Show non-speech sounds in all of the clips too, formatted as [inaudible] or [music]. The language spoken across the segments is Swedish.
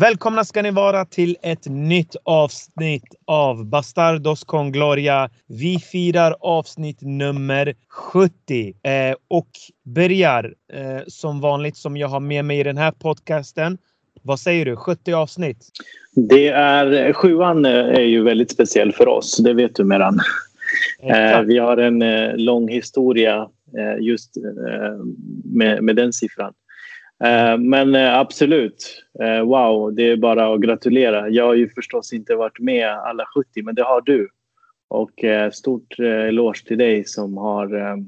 Välkomna ska ni vara till ett nytt avsnitt av Bastardos con Gloria. Vi firar avsnitt nummer 70 eh, och börjar eh, som vanligt som jag har med mig i den här podcasten. Vad säger du? 70 avsnitt? Det är, sjuan är ju väldigt speciell för oss, det vet du Meran. Eh, vi har en eh, lång historia eh, just eh, med, med den siffran. Eh, men eh, absolut, eh, wow, det är bara att gratulera. Jag har ju förstås inte varit med alla 70, men det har du. Och stort eloge till dig som har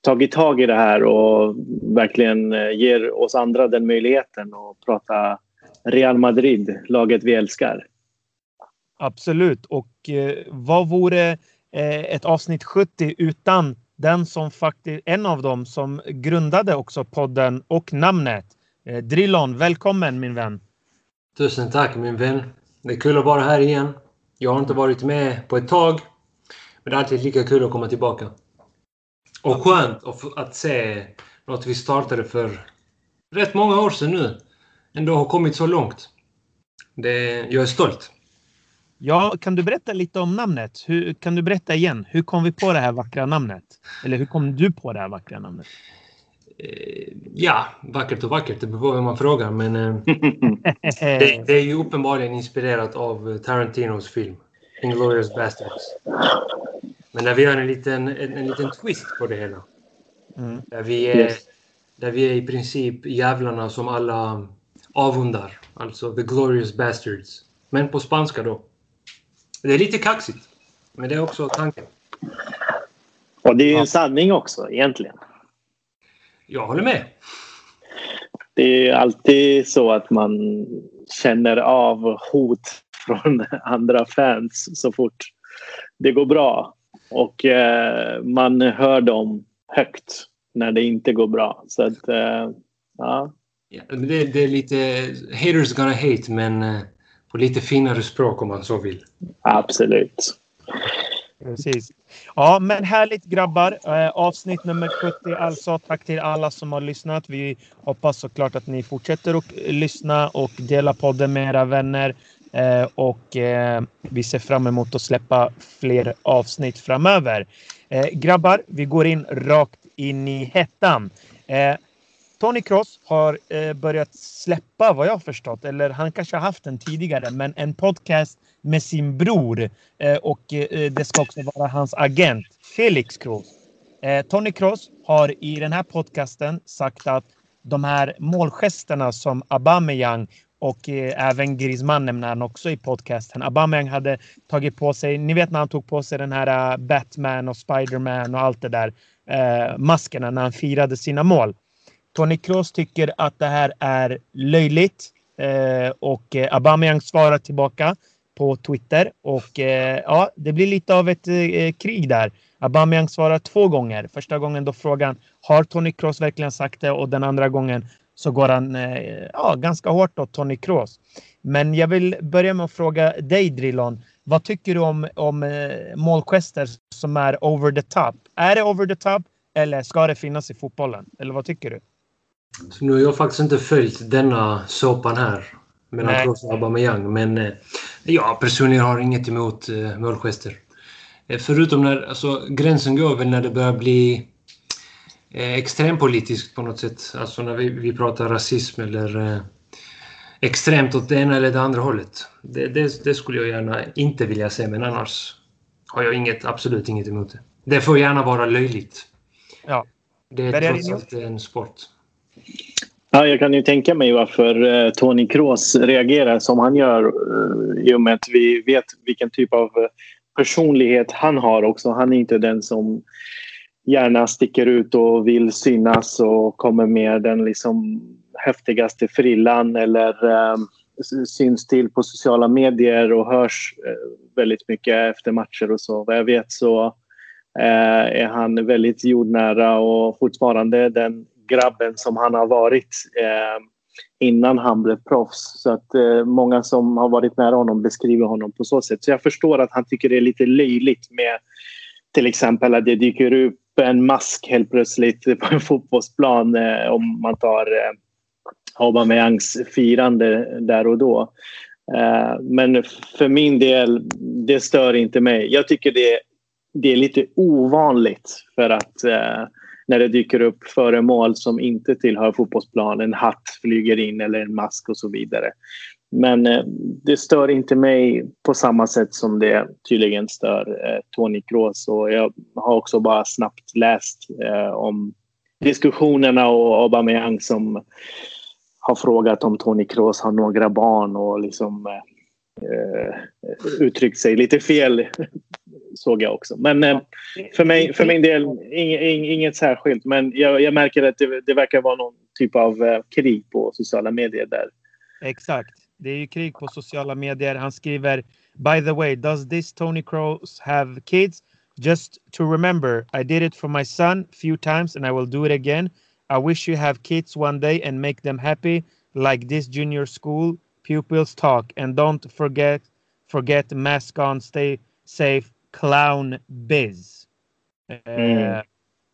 tagit tag i det här och verkligen ger oss andra den möjligheten att prata Real Madrid, laget vi älskar. Absolut. Och vad vore ett avsnitt 70 utan den som faktiskt, en av dem som grundade också podden och namnet. Eh, Drillon, välkommen min vän! Tusen tack min vän! Det är kul att vara här igen. Jag har inte varit med på ett tag. Men det är alltid lika kul att komma tillbaka. Och skönt att se något vi startade för rätt många år sedan nu. Ändå har kommit så långt. Det, jag är stolt. Ja, kan du berätta lite om namnet? Hur, kan du berätta igen? Hur kom vi på det här vackra namnet? Eller hur kom du på det här vackra namnet? Eh, ja, vackert och vackert, det beror på vem man frågar. Men eh, [laughs] det, det, är ju uppenbarligen inspirerat av Tarantinos film Inglourious Basterds. Men där vi gör en liten, en, en liten twist på det hela. Mm. Där, vi är, yes. där vi är i princip jävlarna som alla avundar. Alltså the glorious bastards. Men på spanska då. Det är lite kaxigt. Men det är också tanken. Och det är ju en sanning också egentligen. Jag håller med. Det är alltid så att man känner av hot från [laughs] andra fans så fort det går bra. Och eh, man hör dem högt när det inte går bra. Så att, eh, ja. ja det, det, är lite haters gonna hate men eh, på lite finare språk om man så vill. Absolut. Precis. Ja, men härligt grabbar. Eh, avsnitt nummer 70 alltså. Tack till alla som har lyssnat. Vi hoppas såklart att ni fortsätter att lyssna och dela podden med era vänner. Eh, och eh, vi ser fram emot att släppa fler avsnitt framöver. Grabbar, vi går in rakt in i hettan. Tony Cross har eh, börjat släppa, vad jag har förstått, eller han kanske har haft den tidigare, men en podcast med sin bror. Eh, och eh, det ska också vara hans agent, Felix Cross. Eh, Tony Cross har i den här podcasten sagt att de här målgesterna som Aubameyang och eh, även Griezmann nämner han också i podcasten. Aubameyang hade tagit på sig, ni vet när han tog på sig den här uh, Batman och Spiderman och allt det där eh, maskerna när han firade sina mål. Tony Kroos tycker att det här är löjligt eh, och eh, Aubameyang svarar tillbaka på Twitter och eh, ja, det blir lite av ett eh, krig där. Aubameyang svarar två gånger. Första gången då frågan har Tony Kroos verkligen sagt det och den andra gången så går han eh, ja, ganska hårt åt Tony Kroos. Men jag vill börja med att fråga dig Drilon. Vad tycker du om, om eh, målgester som är over the top? Är det over the top eller ska det finnas i fotbollen? Eller vad tycker du? Så nu har jag faktiskt inte följt denna såpan här mellan Kroos och Aubameyang. Men eh, jag personligen har inget emot eh, målgester. Eh, förutom när alltså, gränsen går väl när det börjar bli eh, extrempolitiskt på något sätt. Alltså när vi, vi pratar rasism eller eh, extremt åt det ena eller det andra hållet. Det, det, det, skulle jag gärna inte vilja se, men annars har jag inget, absolut inget emot det. Det får gärna vara löjligt. Ja. Det är trots allt en sport. Ja, jag kan ju tänka mig varför eh, Tony Kroos reagerar som han gör eh, i och med att vi vet vilken typ av eh, personlighet han har också. Han är inte den som gärna sticker ut och vill synas och kommer med den liksom häftigaste frillan eller syns till på sociala medier och hörs väldigt mycket efter matcher och så. Vad jag vet så är han väldigt jordnära och fortfarande den grabben som han har varit eh, innan han blev proffs. Så att eh, många som har varit nära honom beskriver honom på så sätt. Så jag förstår att han tycker det är lite löjligt med till exempel att det dyker upp en mask helt plötsligt på en fotbollsplan eh, om man tar eh, Aubameyangs firande där och då. Eh, men för min del, det stör inte mig. Jag tycker det, det är lite ovanligt för att eh, när det dyker upp föremål som inte tillhör fotbollsplanen, en hatt flyger in eller en mask och så vidare. Men eh, det stör inte mig på samma sätt som det tydligen stör eh, Tony Kroos. Och jag har också bara snabbt läst eh, om diskussionerna och Aubameyang som har frågat om Tony Kroos har några barn och liksom eh, eh uttryckt sig lite fel såg jag också. Men eh, för, mig, för min del inget, inget särskilt. Men jag, jag märker att det, det, verkar vara någon typ av eh, krig på sociala medier där. Exakt. Det är ju krig på sociala medier. Han skriver By the way, does this Tony Kroos have kids? Just to remember, I did it for my son few times and I will do it again. I wish you have kids one day and make them happy like this junior school pupils talk and don't forget forget mask on, stay safe, clown biz. Mm. Eh,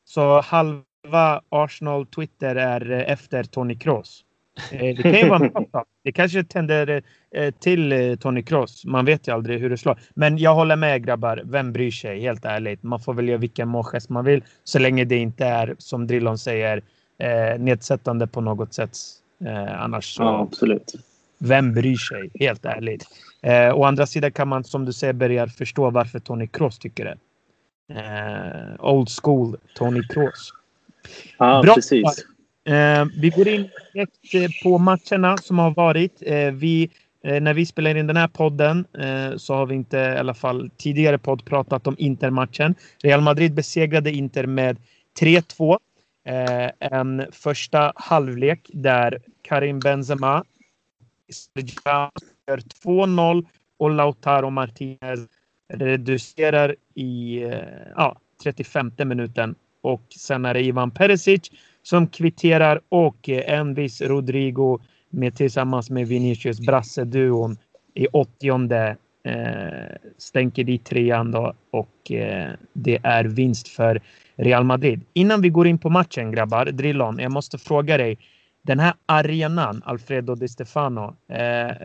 så halva Arsenal Twitter är eh, efter Tony Kroos. Eh, det kan ju vara en bra Det kanske tänder eh, till eh, Tony Kroos. Man vet ju aldrig hur det slår. Men jag håller med grabbar. Vem bryr sig? Helt ärligt. Man får väl göra vilken målgest man vill så länge det inte är som Drillon säger nedsättande på något sätt. annars så. Ja, absolut. Vem bryr sig? Helt ärligt. Eh, å andra sidan kan man som du säger börja förstå varför Tony Kroos tycker det. Eh, old school Tony Kroos. Ja, Bra. precis. Eh, vi går in direkt eh, på matcherna som har varit. Eh, vi, eh, när vi spelar in den här podden så har vi inte i alla fall tidigare podd pratat om Intermatchen. Real Madrid besegrade Inter med 3-2. Eh, en första halvlek där Karim Benzema gör 2-0 och Lautaro Martinez reducerar i eh, ja, 35 minuten. Och sen är det Ivan Perisic som kvitterar och eh, en viss Rodrigo med, tillsammans med Vinicius Brasse-duon i 80 eh, stänker dit trean då och eh, det är vinst för Real Madrid. Innan vi går in på matchen grabbar, Drillon, jag måste fråga dig. Den här arenan, Alfredo Di Stefano, eh, eh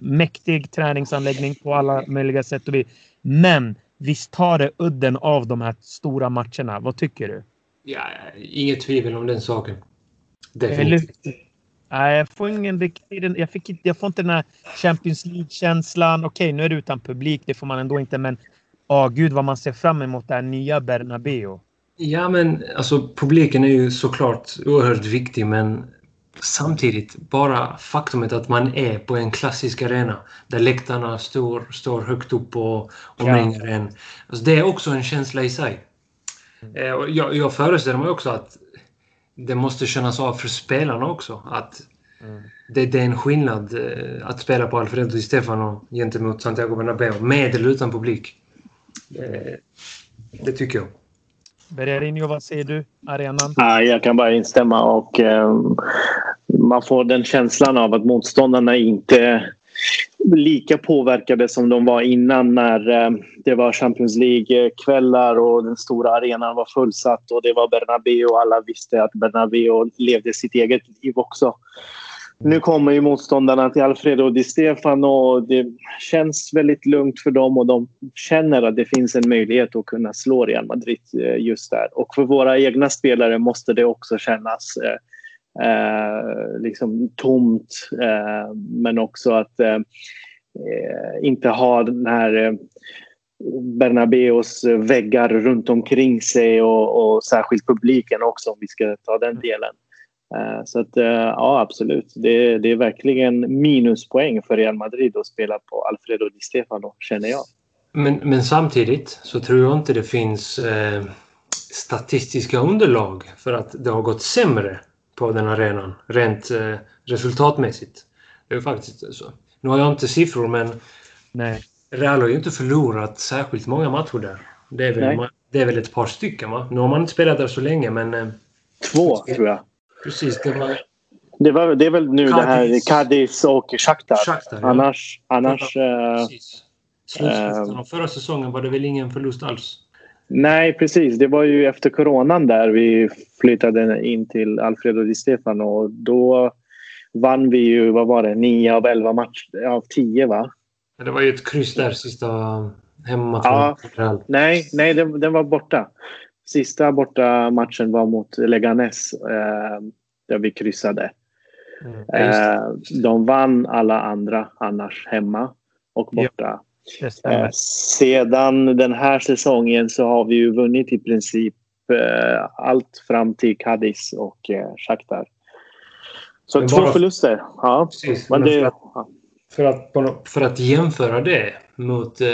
mäktig träningsanläggning på alla möjliga sätt och vis. Men visst tar det udden av de här stora matcherna. Vad tycker du? Ja, inget tvivel om den saken. Definitivt. Nej, jag får ingen riktig... Jag, fick, jag får inte den här Champions League-känslan. Okej, nu är det utan publik. Det får man ändå inte. Men åh, gud vad man ser fram emot det här nya Bernabéu. Ja, men alltså publiken är ju såklart oerhört viktig, men samtidigt bara faktumet att man är på en klassisk arena där läktarna står, står högt upp och omringar en. Alltså, det är också en känsla i sig. Eh, jag, jag föreställer mig också att det måste kännas av för spelarna också. Att mm. det, det, är en skillnad eh, att spela på Alfredo Di Stefano gentemot Santiago Bernabéu med eller utan publik. Det, det tycker jag. Bererinho, vad säger du? Arenan? Ja, jag kan bara instämma och eh, man får den känslan av att motståndarna inte lika påverkade som de var innan när eh, det var Champions League-kvällar och den stora arenan var fullsatt och det var Bernabéu och alla visste att Bernabéu levde sitt eget liv också. Nu kommer ju motståndarna till Alfredo Di Stefano och det känns väldigt lugnt för dem och de känner att det finns en möjlighet att kunna slå Real Madrid eh, just där. Och för våra egna spelare måste det också kännas eh, eh, liksom tomt eh, men också att eh, eh inte ha den här eh, Bernabeus väggar runt omkring sig och, och särskilt publiken också om vi ska ta den delen. Eh, så att ja, absolut. Det, det, är verkligen minuspoäng för Real Madrid att spela på Alfredo Di Stefano, känner jag. Men, men samtidigt så tror jag inte det finns eh, statistiska underlag för att det har gått sämre på den arenan rent eh, resultatmässigt. Det är faktiskt så. Nu har jag inte siffror men Nej. Real har ju inte förlorat särskilt många matcher där. Det är väl, det är väl ett par stycken va? Nu har man inte spelat där så länge men... Eh, Två tror jag. Precis. Det, var... det, var, det är väl nu Cadiz. det här Cadiz och Shakhtar. Shakhtar ja. Annars... annars ja, Slutsatsen äh, av förra säsongen var det väl ingen förlust alls? Nej, precis. Det var ju efter coronan där vi flyttade in till Alfredo Di Stefano. Och då vann vi ju, vad var det, 9 av 11 matcher, av 10 va? Det var ju ett kryss där sista hemmamatchen. Ja, nej, nej den, den, var borta. Sista borta matchen var mot Leganes eh, där vi kryssade. Mm, eh, de vann alla andra annars hemma och borta. Ja, eh, sedan den här säsongen så har vi ju vunnit i princip eh, allt fram till Cadiz och eh, Shakhtar. Så men två bara... förluster. Ja. Precis, men det, för, att, för, att, för att jämföra det mot eh,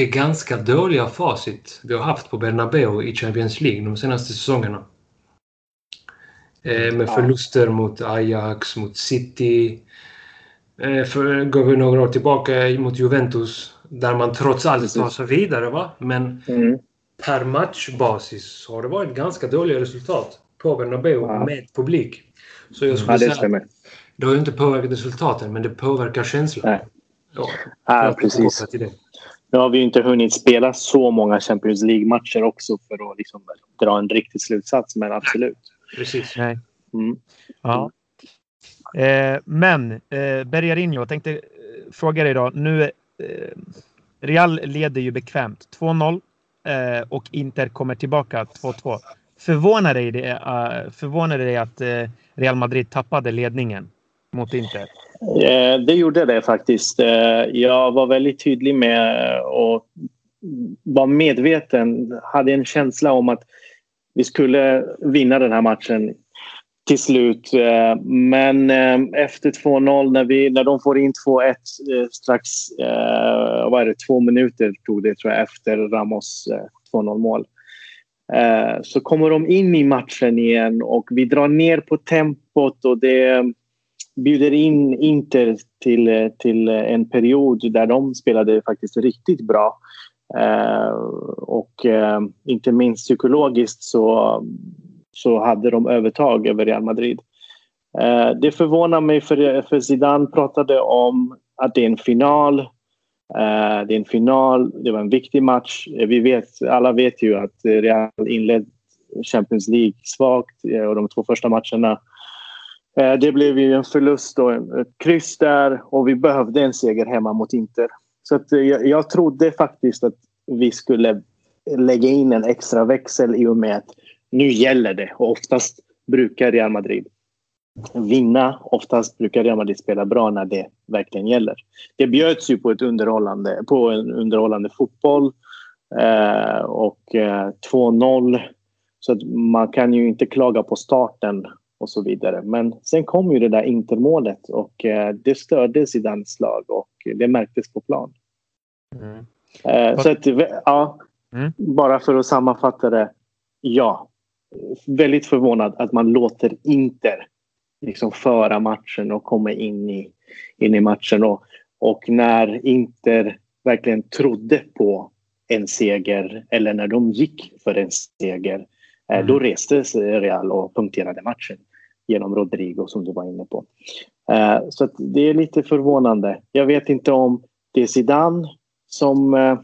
det ganska dåliga facit vi har haft på Bernabeu i Champions League de senaste säsongerna. Eh, med förluster ja. mot Ajax, mot City. Eh, för, går vi några år tillbaka mot Juventus där man trots allt tar sig vidare. Va? Men mm. per matchbasis har det varit ganska dåliga resultat på Bernabeu ja. med publik. Så jag skulle ja, det säga det har ju inte påverkat resultaten, men det påverkar känslan. Nej. Ja, ja precis. Nu har vi inte hunnit spela så många Champions League-matcher också för att liksom dra en riktig slutsats, men absolut. Precis. Nej. Mm. Ja. Eh, men eh, Bergarinho, jag tänkte eh, fråga dig då. Nu, eh, Real leder ju bekvämt 2-0 eh, och Inter kommer tillbaka 2-2. Förvånar dig det, uh, förvånar dig att uh, Real Madrid tappade ledningen mot Inter? Eh, det gjorde det faktiskt. Eh, jag var väldigt tydlig med och var medveten, hade en känsla om att vi skulle vinna den här matchen till slut. Eh, men efter 2-0, när, när de får in 2-1 strax, vad är det, två minuter tog det tror jag efter Ramos 2-0 mål. Så kommer de in i matchen igen och vi drar ner på tempot och det bjuder in Inter till, till en period där de spelade faktiskt riktigt bra. Eh, och eh, inte minst psykologiskt så, så hade de övertag över Real Madrid. Eh, det förvånar mig för, för Zidane pratade om att det är en final Eh, det är en final, det var en viktig match. Eh, vi vet, alla vet ju att Real inledde Champions League svagt eh, och de två första matcherna. Eh, det blev ju en förlust och ett kryss där och vi behövde en seger hemma mot Inter. Så att eh, jag, jag trodde faktiskt att vi skulle lägga in en extra växel i och med att nu gäller det. Och oftast brukar Real Madrid vinna. Oftast brukar Real Madrid spela bra när det verkligen gäller. Det bjöds ju på, ett underhållande, på en underhållande fotboll eh, och eh, 2-0. Så att man kan ju inte klaga på starten och så vidare. Men sen kom ju det där intermålet och eh, det stördes i den slag och det märktes på plan. Mm. Eh, så att, ja, mm. bara för att sammanfatta det. Ja, väldigt förvånad att man låter Inter liksom föra matchen och komma in i, in i matchen. Och, och när Inter verkligen trodde på en seger eller när de gick för en seger eh, mm. då reste sig Real och punkterade matchen genom Rodrigo som du var inne på. Eh, så det är lite förvånande. Jag vet inte om det är Zidane som eh,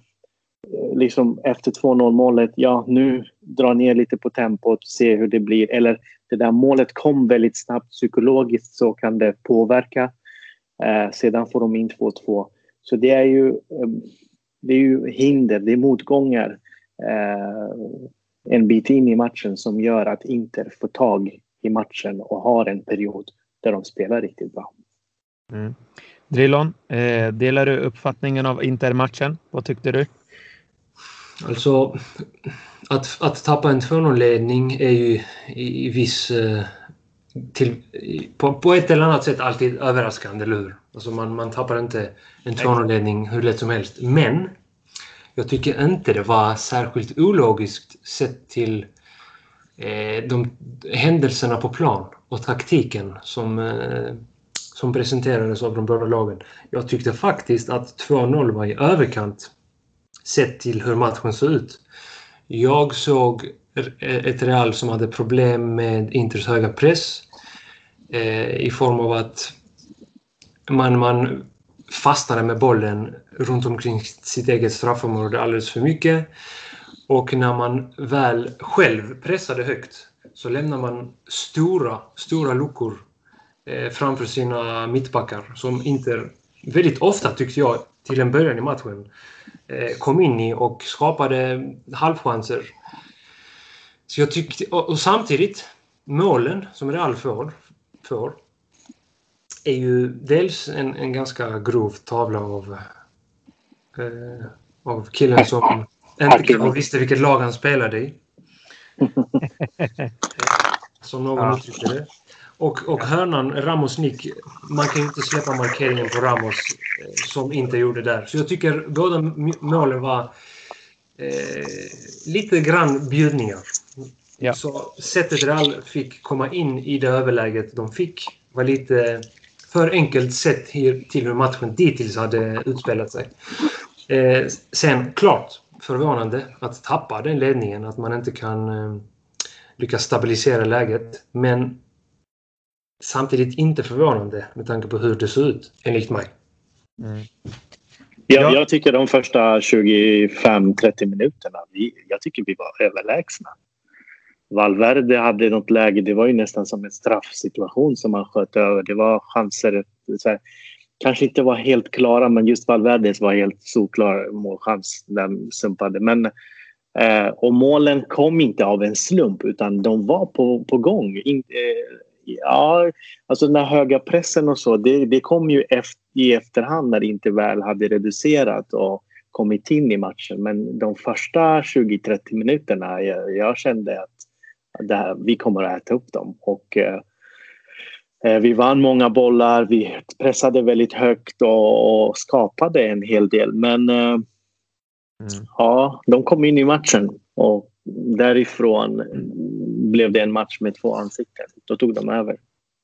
liksom efter 2-0 målet, ja nu dra ner lite på tempot, se hur det blir. Eller det där målet kom väldigt snabbt psykologiskt så kan det påverka. Eh, sedan får de in 2-2. Så det är ju, eh, det är ju hinder, det är motgångar eh, en bit in i matchen som gör att Inter får tag i matchen och har en period där de spelar riktigt bra. Mm. Drillon, eh, delar du uppfattningen av Inter-matchen? Vad tyckte du? Alltså, att, att tappa en 2-0-ledning är ju i, i viss... Eh, till, på, på, ett eller annat sätt alltid överraskande, eller hur? Alltså man, man tappar inte en 2-0-ledning hur lätt som helst. Men jag tycker inte det var särskilt ologiskt sett till eh, Eh, de händelserna på plan och taktiken som, eh, som presenterades av de båda lagen. Jag tyckte faktiskt att 2-0 var i överkant sett till hur matchen såg ut. Jag såg eh, ett Real som hade problem med Inters höga press eh, i form av att man, man fastnade med bollen runt omkring sitt eget straffområde alldeles för mycket. Och när man väl själv pressade högt så lämnar man stora, stora luckor eh, framför sina mittbackar som Inter väldigt ofta tyckte jag till en början i matchen eh, kom in i och skapade halvchanser. Så jag tyckte, och, och samtidigt, målen som Real får, får är ju dels en, en ganska grov tavla av, eh, av killen som inte kanske visste vilket lag han spelade i. [laughs] Som någon ja. uttryckte det. Och, och hörnan, Ramos nick, man kan ju inte släppa markeringen på Ramos eh, som inte gjorde där. Så jag tycker båda målen var eh, lite grann bjudningar. Ja. Så sättet Real fick komma in i det överläget de fick var lite för enkelt sett till hur matchen dittills hade utspelat sig. Eh, sen, klart, förvånande att tappa den ledningen, att man inte kan eh, lyckas stabilisera läget. Men samtidigt inte förvånande med tanke på hur det såg ut, enligt mig. Mm. Jag, jag tycker de första 25-30 minuterna, vi, jag tycker vi var överlägsna. Valverde hade något läge, det var ju nästan som en straffsituation som han sköt över. Det var chanser, här, kanske inte var helt klara men just Valverdes var helt solklar målchans. Den sumpade. Men, eh, och målen kom inte av en slump utan de var på, på gång. In, eh, ja, alltså den höga pressen och så, det, det kom ju efter, i efterhand när det inte väl hade reducerat och kommit in i matchen. Men de första 20-30 minuterna, jag, jag kände att här, vi kommer att äta upp dem. Och, eh, vi vann många bollar, vi pressade väldigt högt och, och skapade en hel del. Men eh, mm. ja, de kom in i matchen och därifrån blev det en match med två ansikten. Då tog de över.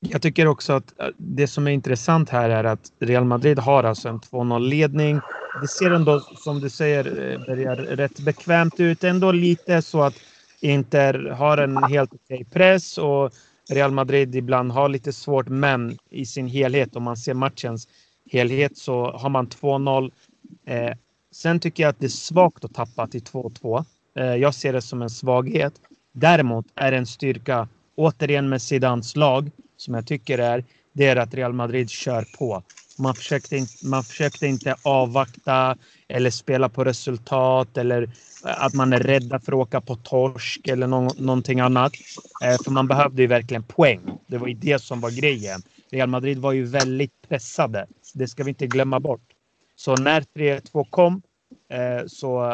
Jag tycker också att eh, det som är intressant här är att Real Madrid har alltså en 2-0 ledning. Det ser ändå, som du säger, eh, börjar rätt bekvämt ut. Ändå lite så att Inter har en helt okej press och Real Madrid ibland har lite svårt, men i sin helhet, om man ser matchens helhet så har man 2-0. Eh, sen tycker jag att det är svagt att tappa till 2-2. Eh, jag ser det som en svaghet. Däremot är det en styrka, återigen med Zidans lag, som jag tycker är, det är att Real Madrid kör på. Man försökte, inte, man försökte inte avvakta eller spela på resultat eller eh, att man är rädda för att åka på torsk eller no någonting annat. Eh, för man behövde ju verkligen poäng. Det var ju det som var grejen. Real Madrid var ju väldigt pressade. Det ska vi inte glömma bort. Så när 3-2 kom eh, så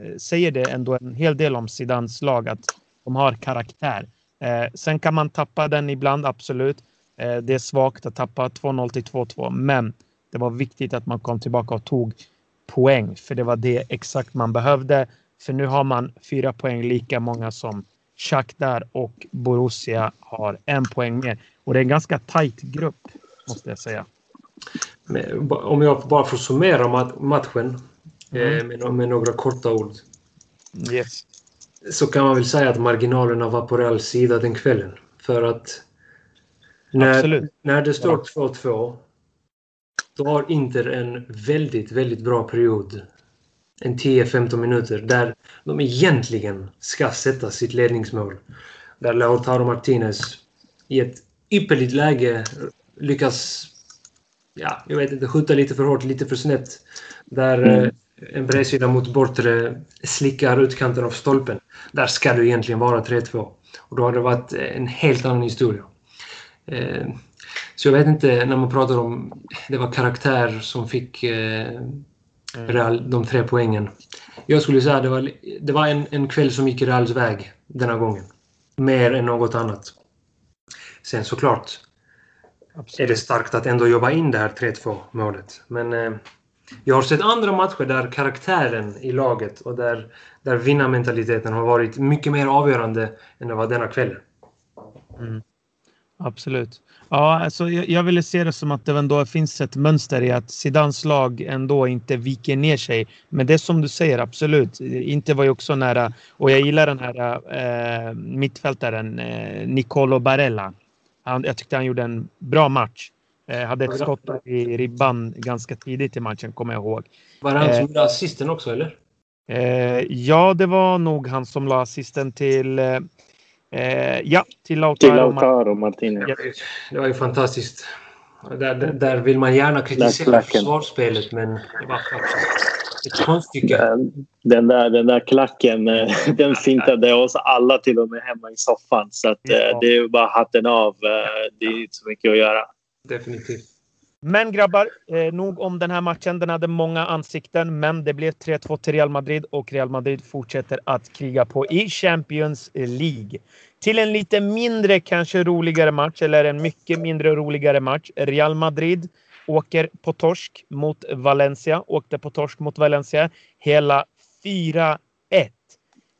eh, säger det ändå en hel del om Zidans lag att de har karaktär. Eh, sen kan man tappa den ibland, absolut. Eh, det är svagt att tappa 2-0 till 2-2, men det var viktigt att man kom tillbaka och tog poäng, för det var det exakt man behövde. För nu har man fyra poäng lika många som Shakhtar och Borussia har en poäng mer. Och det är en ganska tajt grupp, måste jag säga. Men, om jag bara får summera matchen mm. eh, med, med, några korta ord. Yes. Så kan man väl säga att marginalerna var på Reals sida den kvällen. För att när, när det står 2-2 då har Inter en väldigt, väldigt bra period. En 10-15 minuter där de egentligen ska sätta sitt ledningsmål. Där Lautaro Martinez i ett ypperligt läge lyckas, ja, jag vet inte, skjuta lite för hårt, lite för snett. Där mm. Eh, en bredsida mot bortre slickar utkanten av stolpen. Där ska det egentligen vara 3-2. Och då har det varit en helt annan historia. Eh, så jag vet inte, när man pratar om det var karaktär som fick eh, mm. Real de tre poängen. Jag skulle säga att det var, det var en, en kväll som gick Reals väg denna gången. Mer än något annat. Sen såklart Absolut. är det starkt att ändå jobba in det här 3-2 målet. Men eh, jag har sett andra matcher där karaktären i laget och där, där vinnarmentaliteten har varit mycket mer avgörande än det var denna kväll. Mm. Absolut. Ja, alltså jag, jag ville se det som att det ändå finns ett mönster i att Zidans lag ändå inte viker ner sig. Men det är som du säger, absolut. Inte var ju också nära. Och jag gillar den här eh, mittfältaren eh, Nicolo Barella. Han, jag tyckte han gjorde en bra match. Eh, hade ett skott i ribban ganska tidigt i matchen, kommer jag ihåg. Var det han som eh, gjorde assisten också, eller? Eh, ja, det var nog han som la assisten till eh, Eh, ja, till Lautaro. Till Lautaro Martinez. Ja. Det var ju fantastiskt. Där, där, där vill man gärna kritisera försvarsspelet, men det var ett konststycke. Den, den, där, den där klacken, eh, [laughs] den fintade oss alla till och med hemma i soffan. Så att, eh, Ja. det är bara hatten av. Eh, Det är inte så mycket att göra. Definitivt. Men grabbar, eh, nog om den här matchen. Den hade många ansikten, men det blev 3-2 till Real Madrid och Real Madrid fortsätter att kriga på i Champions League. Till en lite mindre, kanske roligare match, eller en mycket mindre roligare match. Real Madrid åker på torsk mot Valencia. Åkte på torsk mot Valencia. Hela 4-1.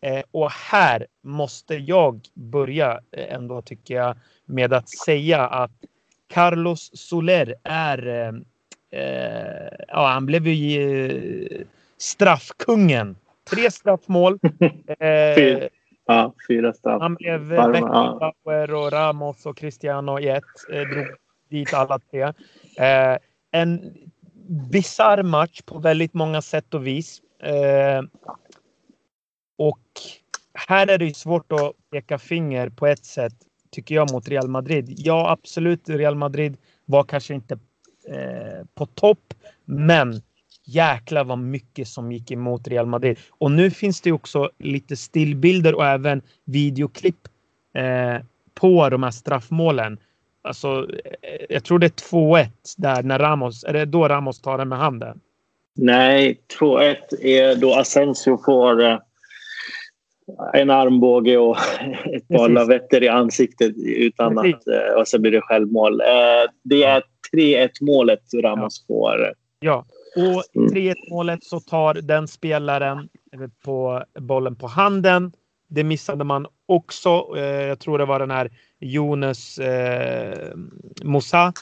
Eh, och här måste jag börja eh, ändå, tycker jag, med att säga att Carlos Soler är... Eh, eh, ja, han blev ju eh, straffkungen. Tre straffmål. [laughs] Eh, Fyra. Ja, fyra straff. han blev. Beckenbauer och Ramos och Cristiano i ett. Eh, drog dit alla tre. Eh, en bisarr match på väldigt många sätt och vis. Eh, och här är det svårt att peka finger på ett sätt, tycker jag, mot Real Madrid. Ja, absolut, Real Madrid var kanske inte eh, på topp, men jäklar vad mycket som gick emot Real Madrid. Och nu finns det också lite stillbilder och även videoklipp eh, på de här straffmålen. Alltså, eh, jag tror det är 2-1 där när Ramos, är det då Ramos tar den med handen? Nej, 2-1 är då Asensio får eh, en armbåge och ett par Precis. lavetter i ansiktet utan Precis. att... eh, Och så blir det självmål. Eh, Det är 3-1 målet Ramos får. Ja, och Mm. 3-1 målet så tar den spelaren på bollen på handen. Det missade man också. Eh, Jag tror det var den här Jonas eh, Moussa.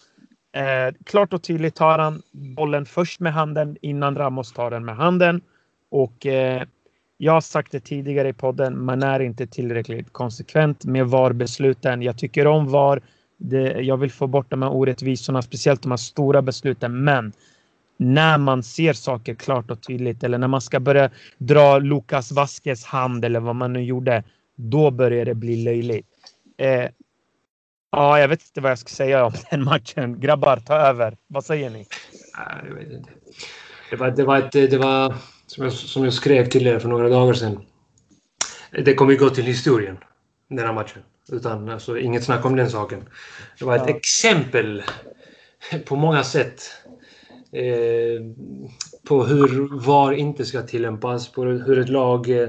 Eh, klart och tydligt tar han bollen först med handen innan Ramos tar den med handen. Och eh, jag har sagt det tidigare i podden, man är inte tillräckligt konsekvent med VAR-besluten. Jag tycker om VAR. Det, jag vill få bort de här orättvisorna, speciellt de här stora besluten. Men när man ser saker klart och tydligt eller när man ska börja dra Lucas Vasquez hand eller vad man nu gjorde, då börjar det bli löjligt. Eh, ja, jag vet inte vad jag ska säga om den matchen. Grabbar, ta över. Vad säger ni? Jag vet inte. Det var, det var, ett, det var som, jag, som jag skrev till er för några dagar sedan. Det kommer ju gå till historien, den här matchen. Utan alltså, inget snack om den saken. Det var ett Ja. exempel på många sätt eh, på hur VAR inte ska tillämpas, på hur ett lag eh,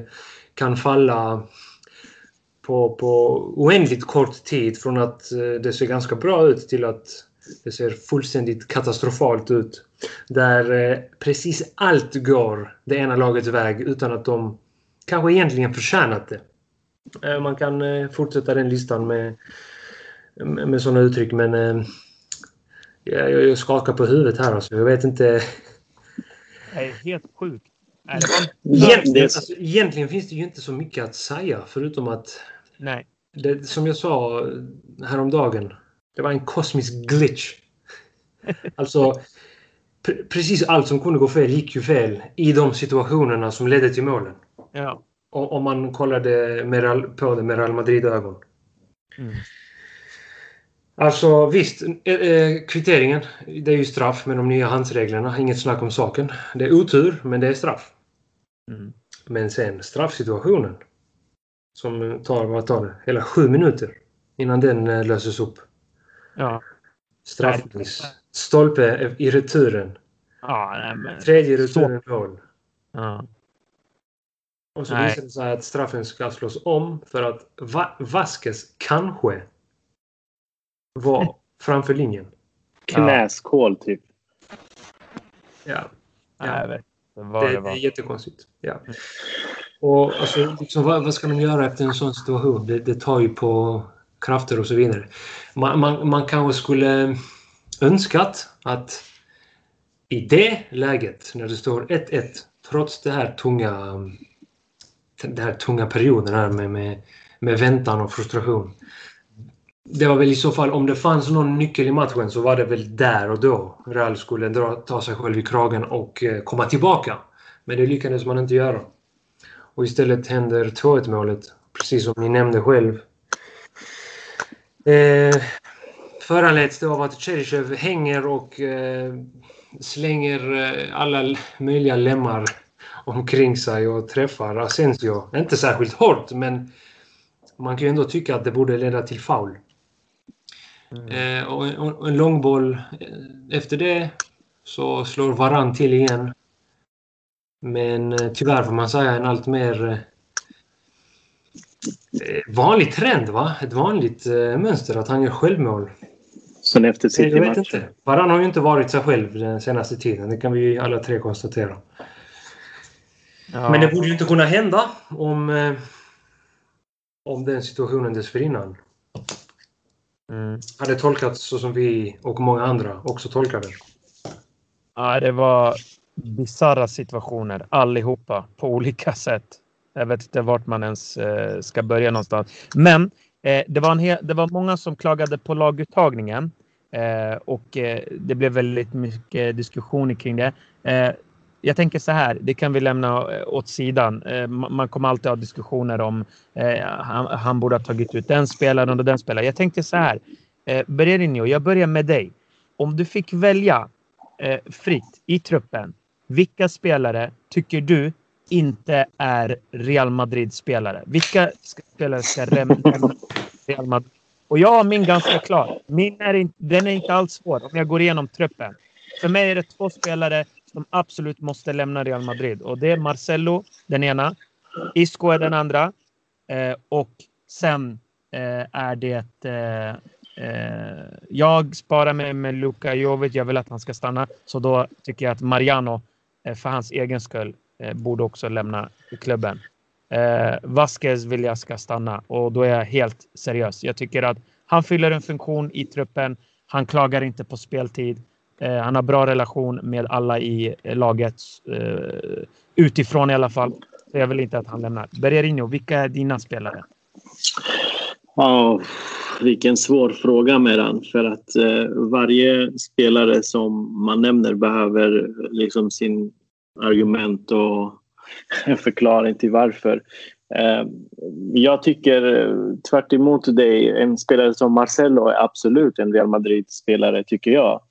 kan falla på, på oändligt kort tid från att eh, det ser ganska bra ut till att det ser fullständigt katastrofalt ut. Där eh, precis allt går det ena lagets väg utan att de kanske egentligen förtjänat det. Eh, Man kan eh, fortsätta den listan med, med, med sådana uttryck men eh, jag, jag skakar på huvudet här alltså. Jag vet inte. Det är helt sjukt. [laughs] Egentligen, alltså, egentligen finns det ju inte så mycket att säga förutom att Nej. det, som jag sa häromdagen. Det var en kosmisk glitch. [laughs] Alltså, precis allt som kunde gå fel gick ju fel i de situationerna som ledde till målen. Ja. Om man kollade med, på det med Real Madrid-ögon. Mm. Alltså visst, eh, eh, kvitteringen. Det är ju straff med de nya handsreglerna. Inget snack om saken. Det är otur, men det är straff. Mm. Men sen straffsituationen. Som tar, vad tar det? Hela sju minuter innan den eh, löses upp. Ja. Straffmiss. Stolpe i returen. Ja, nej, men... Tredje returen mål. Ja. Och så Nej. visar det sig att straffen ska slås om för att Va- Vasquez kanske var [laughs] framför linjen. Knäskål typ. Ja. Nej, inte vad Det, det det är jättekonstigt. Ja. Och alltså, liksom, vad, vad ska de göra efter en sån situation? Det, det tar ju på krafter och så vidare. Man, man, man kanske skulle önskat att i det läget, när det står 1-1, trots det här tunga, den här tunga perioden här med, med, med väntan och frustration. Det var väl i så fall, om det fanns någon nyckel i matchen så var det väl där och då Real skulle dra, ta sig själv i kragen och eh, komma tillbaka. Men det lyckades man inte göra. Och istället händer 2-1 målet, precis som ni nämnde själv. Eh, föranleds det av att Cheryshev hänger och eh, slänger eh, alla möjliga lemmar omkring sig och träffar Asensio. Inte särskilt hårt, men man kan ju ändå tycka att det borde leda till foul. Mm. Eh, och, en, och en långboll efter det så slår Varann till igen. Men eh, tyvärr får man säga en allt mer eh, vanlig trend, va? Ett vanligt mönster att han gör självmål. Sen efter City-matchen? Varann har ju inte varit sig själv den senaste tiden. Det kan vi alla tre konstatera. Ja. Men det borde ju inte kunna hända om, eh, om den situationen dessförinnan mm. hade tolkats så som vi och många andra också tolkade. Ja, det var bisarra situationer allihopa på olika sätt. Jag vet inte vart man ens eh, ska börja någonstans. Men eh, det, var en det var många som klagade på laguttagningen eh, och eh, det blev väldigt mycket diskussioner kring det. Eh, jag tänker så här, det kan vi lämna eh, åt sidan. Eh, man kommer alltid ha diskussioner om eh, han, han borde ha tagit ut den spelaren och den spelaren. Jag tänkte så här, Bererinho, jag börjar med dig. Om du fick välja fritt i truppen, vilka spelare tycker du inte är Real Madrid-spelare? Vilka spelare ska lämna Real Madrid? Och jag har min ganska klar. Min är inte, den är inte alls svår om jag går igenom truppen. För mig är det två spelare som absolut måste lämna Real Madrid. Och det är Marcelo, den ena. Isco är den andra. Eh, och sen eh, är det... Eh, eh jag sparar mig med Luka Jovic. Jag vill att han ska stanna. Så då tycker jag att Mariano, eh, för hans egen skull, Eh, borde också lämna klubben. Eh, Vasquez vill jag ska stanna och då är jag helt seriös. Jag tycker att han fyller en funktion i truppen. Han klagar inte på speltid. Eh, han har bra relation med alla i laget. Eh, utifrån i alla fall. Så jag vill inte att han lämnar. Bergerino, vilka är dina spelare? Oh, vilken svår fråga Meran. För att eh, varje spelare som man nämner behöver liksom sin argument och [laughs] förklaring till varför. Eh, jag tycker tvärt dig, en spelare som Marcelo är absolut en Real Madrid-spelare tycker jag.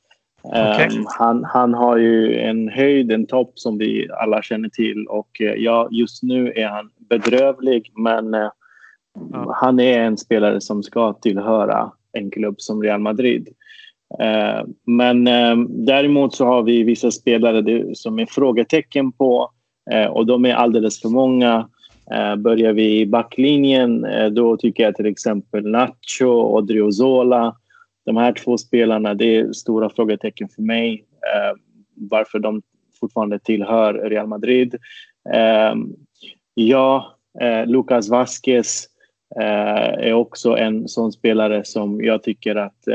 Okay. Um, han, han har ju en höjd, en topp som vi alla känner till och ja, just nu är han bedrövlig men han är en spelare som ska tillhöra en klubb som Real Madrid. Eh, men eh, däremot så har vi vissa spelare som är frågetecken på eh, och de är alldeles för många. Börjar vi i backlinjen då tycker jag till exempel Nacho och Driozola. de här två spelarna, det är stora frågetecken för mig. Varför de fortfarande tillhör Real Madrid. Ja, Lucas Vasquez är också en sån spelare som jag tycker att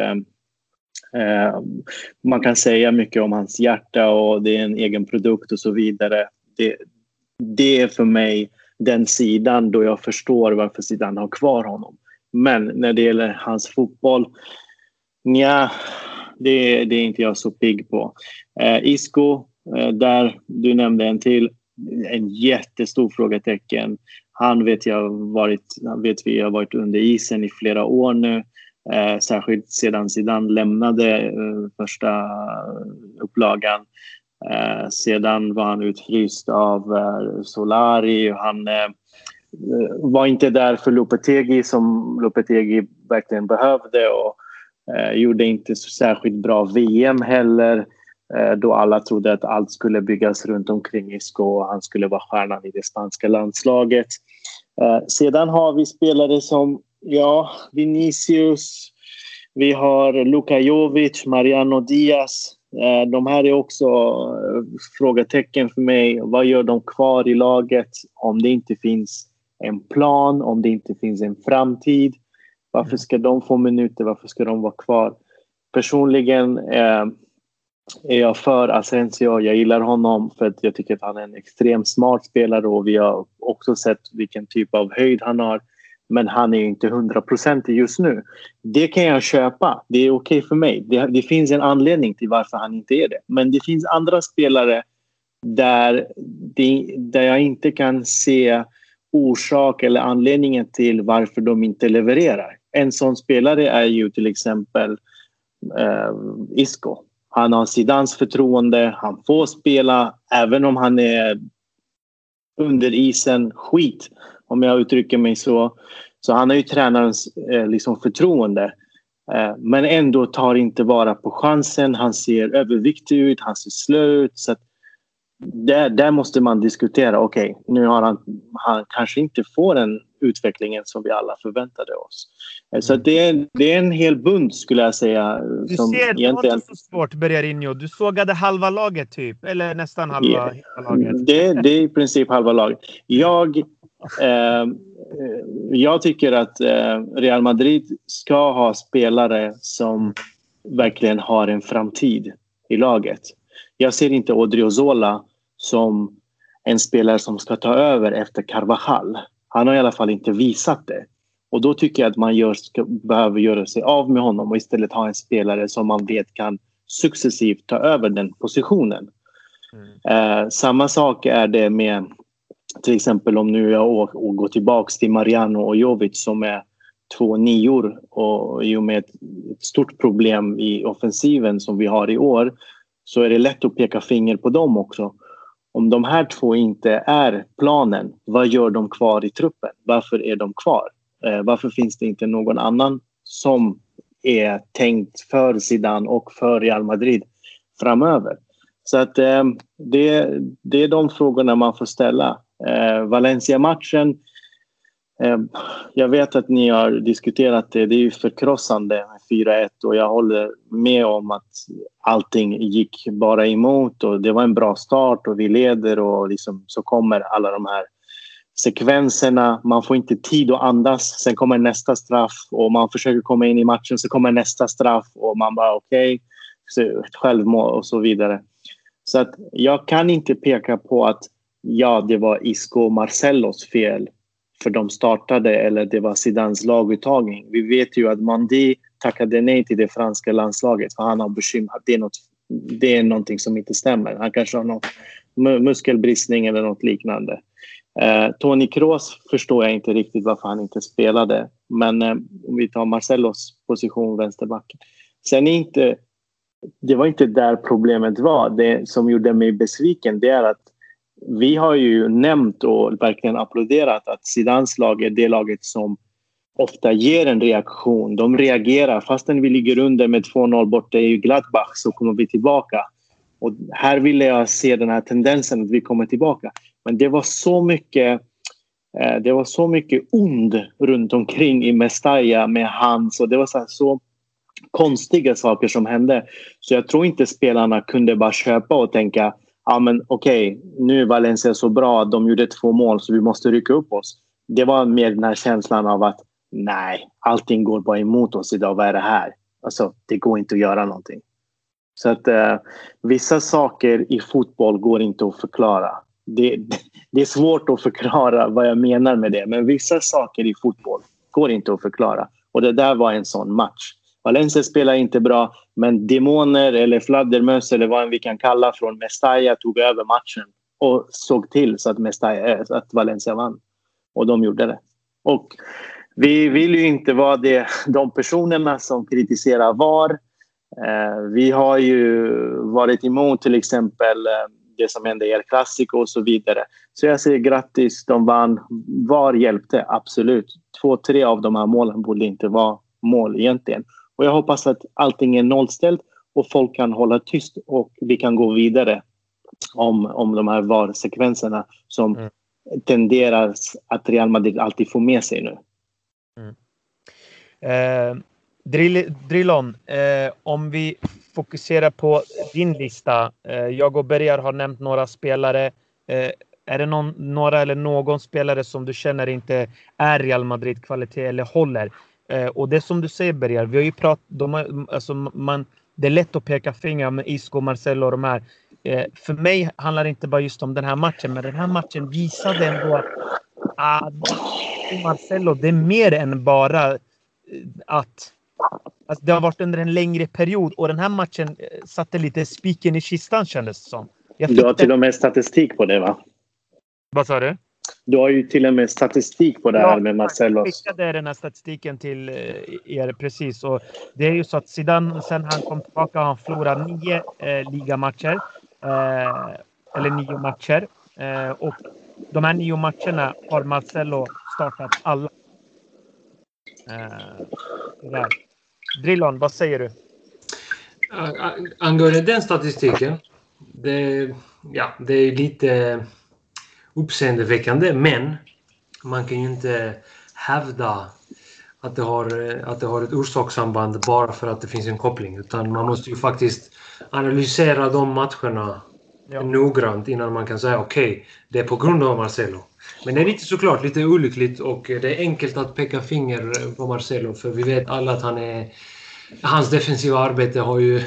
Eh, man kan säga mycket om hans hjärta och det är en egen produkt och så vidare. Det, det är för mig den sidan då jag förstår varför Zidane har kvar honom. Men när det gäller hans fotboll Nja, det, det, är inte jag så pigg på. Eh, Isco, eh, där du nämnde en till. En jättestor frågetecken. Han vet jag varit, vet vi har varit under isen i flera år nu. Eh, särskilt sedan Zidane lämnade eh, första upplagan. Eh, sedan var han utfryst av eh, Solari. Han eh, var inte där för Lopetegi som Lopetegi verkligen behövde. Och, Eh, gjorde inte så särskilt bra VM heller eh, då alla trodde att allt skulle byggas runt omkring Isco och han skulle vara stjärnan i det spanska landslaget. Eh, sedan har vi spelare som ja, Vinicius, vi har Luka Jovic, Mariano Diaz. Eh, de här är också eh, frågetecken för mig. Vad gör de kvar i laget om det inte finns en plan, om det inte finns en framtid? Varför ska de få minuter? Varför ska de vara kvar? Personligen eh, är jag för Asensio. Jag gillar honom för att jag tycker att han är en extremt smart spelare och vi har också sett vilken typ av höjd han har. Men han är inte hundraprocentig just nu. Det kan jag köpa. Det är okej okay för mig. Det, det, finns en anledning till varför han inte är det. Men det finns andra spelare där, det, där jag inte kan se orsak eller anledningen till varför de inte levererar. En sån spelare är ju till exempel eh, Isco. Han har Zidans förtroende, han får spela även om han är under isen skit, om jag uttrycker mig så. Så han har ju tränarens eh, liksom förtroende. Eh, men ändå tar inte vara på chansen. Han ser överviktig ut, han ser slö ut. Så där, där måste man diskutera. Okej, okay, nu har han, han kanske inte får den utvecklingen som vi alla förväntade oss. Eh, så mm. det, är, det är en hel bunt skulle jag säga. Du ser, egentligen... det var inte så svårt Bergarinho. Du sågade halva laget typ, eller nästan halva yeah. laget. Det, det är i princip halva laget. Jag, jag tycker att eh, Real Madrid ska ha spelare som verkligen har en framtid i laget. Jag ser inte Odriozola som en spelare som ska ta över efter Carvajal. Han har i alla fall inte visat det. Och då tycker jag att man gör, ska, behöver göra sig av med honom och istället ha en spelare som man vet kan successivt ta över den positionen. Mm. Eh, samma sak är det med till exempel om nu jag går tillbaka till Mariano och Jovic som är två nior och i och med ett, stort problem i offensiven som vi har i år så är det lätt att peka finger på dem också. Om de här två inte är planen, vad gör de kvar i truppen? Varför är de kvar? Eh, varför finns det inte någon annan som är tänkt för Zidane och för Real Madrid framöver? Så att eh, det, det är de frågorna man får ställa. Eh, Valencia-matchen eh, jag vet att ni har diskuterat det. Det är ju förkrossande med 4-1 och jag håller med om att allting gick bara emot och det var en bra start och vi leder och liksom så kommer alla de här sekvenserna. Man får inte tid att andas. Sen kommer nästa straff och man försöker komma in i matchen. Så kommer nästa straff och man bara okej, okay. självmål och så vidare. Så att jag kan inte peka på att ja, det var Isco och Marcellos fel för de startade eller det var Zidans laguttagning. Vi vet ju att Mandi tackade nej till det franska landslaget för han har bekymmer. Det är, något, det är någonting som inte stämmer. Han kanske har någon muskelbristning eller något liknande. Eh, Tony Kroos förstår jag inte riktigt varför han inte spelade. Men eh, om vi tar Marcellos position vänsterbacken. Sen är inte, det var inte där problemet var. Det som gjorde mig besviken det är att vi har ju nämnt och verkligen applåderat att Zidans lag är det laget som ofta ger en reaktion. De reagerar. Fastän vi ligger under med 2-0 borta i Gladbach så kommer vi tillbaka. Och här ville jag se den här tendensen att vi kommer tillbaka. Men det var så mycket eh, det var så mycket ond runt omkring i Mestalla med hans och det var så, så konstiga saker som hände. Så jag tror inte spelarna kunde bara köpa och tänka ja men okej, okay, nu är Valencia så bra, de gjorde två mål så vi måste rycka upp oss. Det var mer den här känslan av att nej, allting går bara emot oss idag, vad är det här? Alltså, det går inte att göra någonting. Så att eh, vissa saker i fotboll går inte att förklara. Det, [laughs] det är svårt att förklara vad jag menar med det, men vissa saker i fotboll går inte att förklara. Och det där var en sån match. Valencia spelar inte bra, men demoner eller fladdermöss eller vad vi kan kalla från Mestalla tog över matchen och såg till så att, Mestalla, eh, att Valencia vann. Och de gjorde det. Och vi vill ju inte vara det, [laughs] de personerna som kritiserar VAR. Eh, vi har ju varit emot till exempel eh, det som hände i El Clasico och så vidare. Så jag säger grattis, de vann. VAR hjälpte, absolut. Två, tre av de här målen borde inte vara mål egentligen. Och jag hoppas att allting är nollställt och folk kan hålla tyst och vi kan gå vidare om, om de här VAR-sekvenserna som mm. tenderar att Real Madrid alltid får med sig nu. Mm. Eh, Drill, Drillon, eh, om vi fokuserar på din lista. Eh, jag och Bergar har nämnt några spelare. Eh, är det någon, några eller någon spelare som du känner inte är Real Madrid kvalitet eller håller? Eh, och det som du säger Berger, vi har ju pratat, de, alltså man, det är lätt att peka finger med Isco, Marcelo och de här. Eh, för mig handlar det inte bara just om den här matchen, men den här matchen visade ändå att ah, Marcelo, det är mer än bara eh, att alltså det har varit under en längre period och den här matchen eh, satte lite spiken i kistan kändes det som. du har till och med statistik på det va? Vad sa du? Du har ju till och med statistik på det här med Marcelo. Jag skickade den här statistiken till eh, er precis. Och det är ju så att sedan sen han kom tillbaka har han förlorat nio eh, ligamatcher. Eh, eller nio matcher. Eh, och de här nio matcherna har Marcelo startat alla. Eh, Drillon, vad säger du? Angående den statistiken. Det, ja, det är lite uppseendeväckande, men man kan ju inte hävda att det, har, att det har ett orsakssamband bara för att det finns en koppling. Utan man måste ju faktiskt analysera de matcherna ja. noggrant innan man kan säga okej, okay, det är på grund av Marcelo. Men det är lite såklart lite olyckligt och det är enkelt att peka finger på Marcelo för vi vet alla att han är... Hans defensiva arbete har ju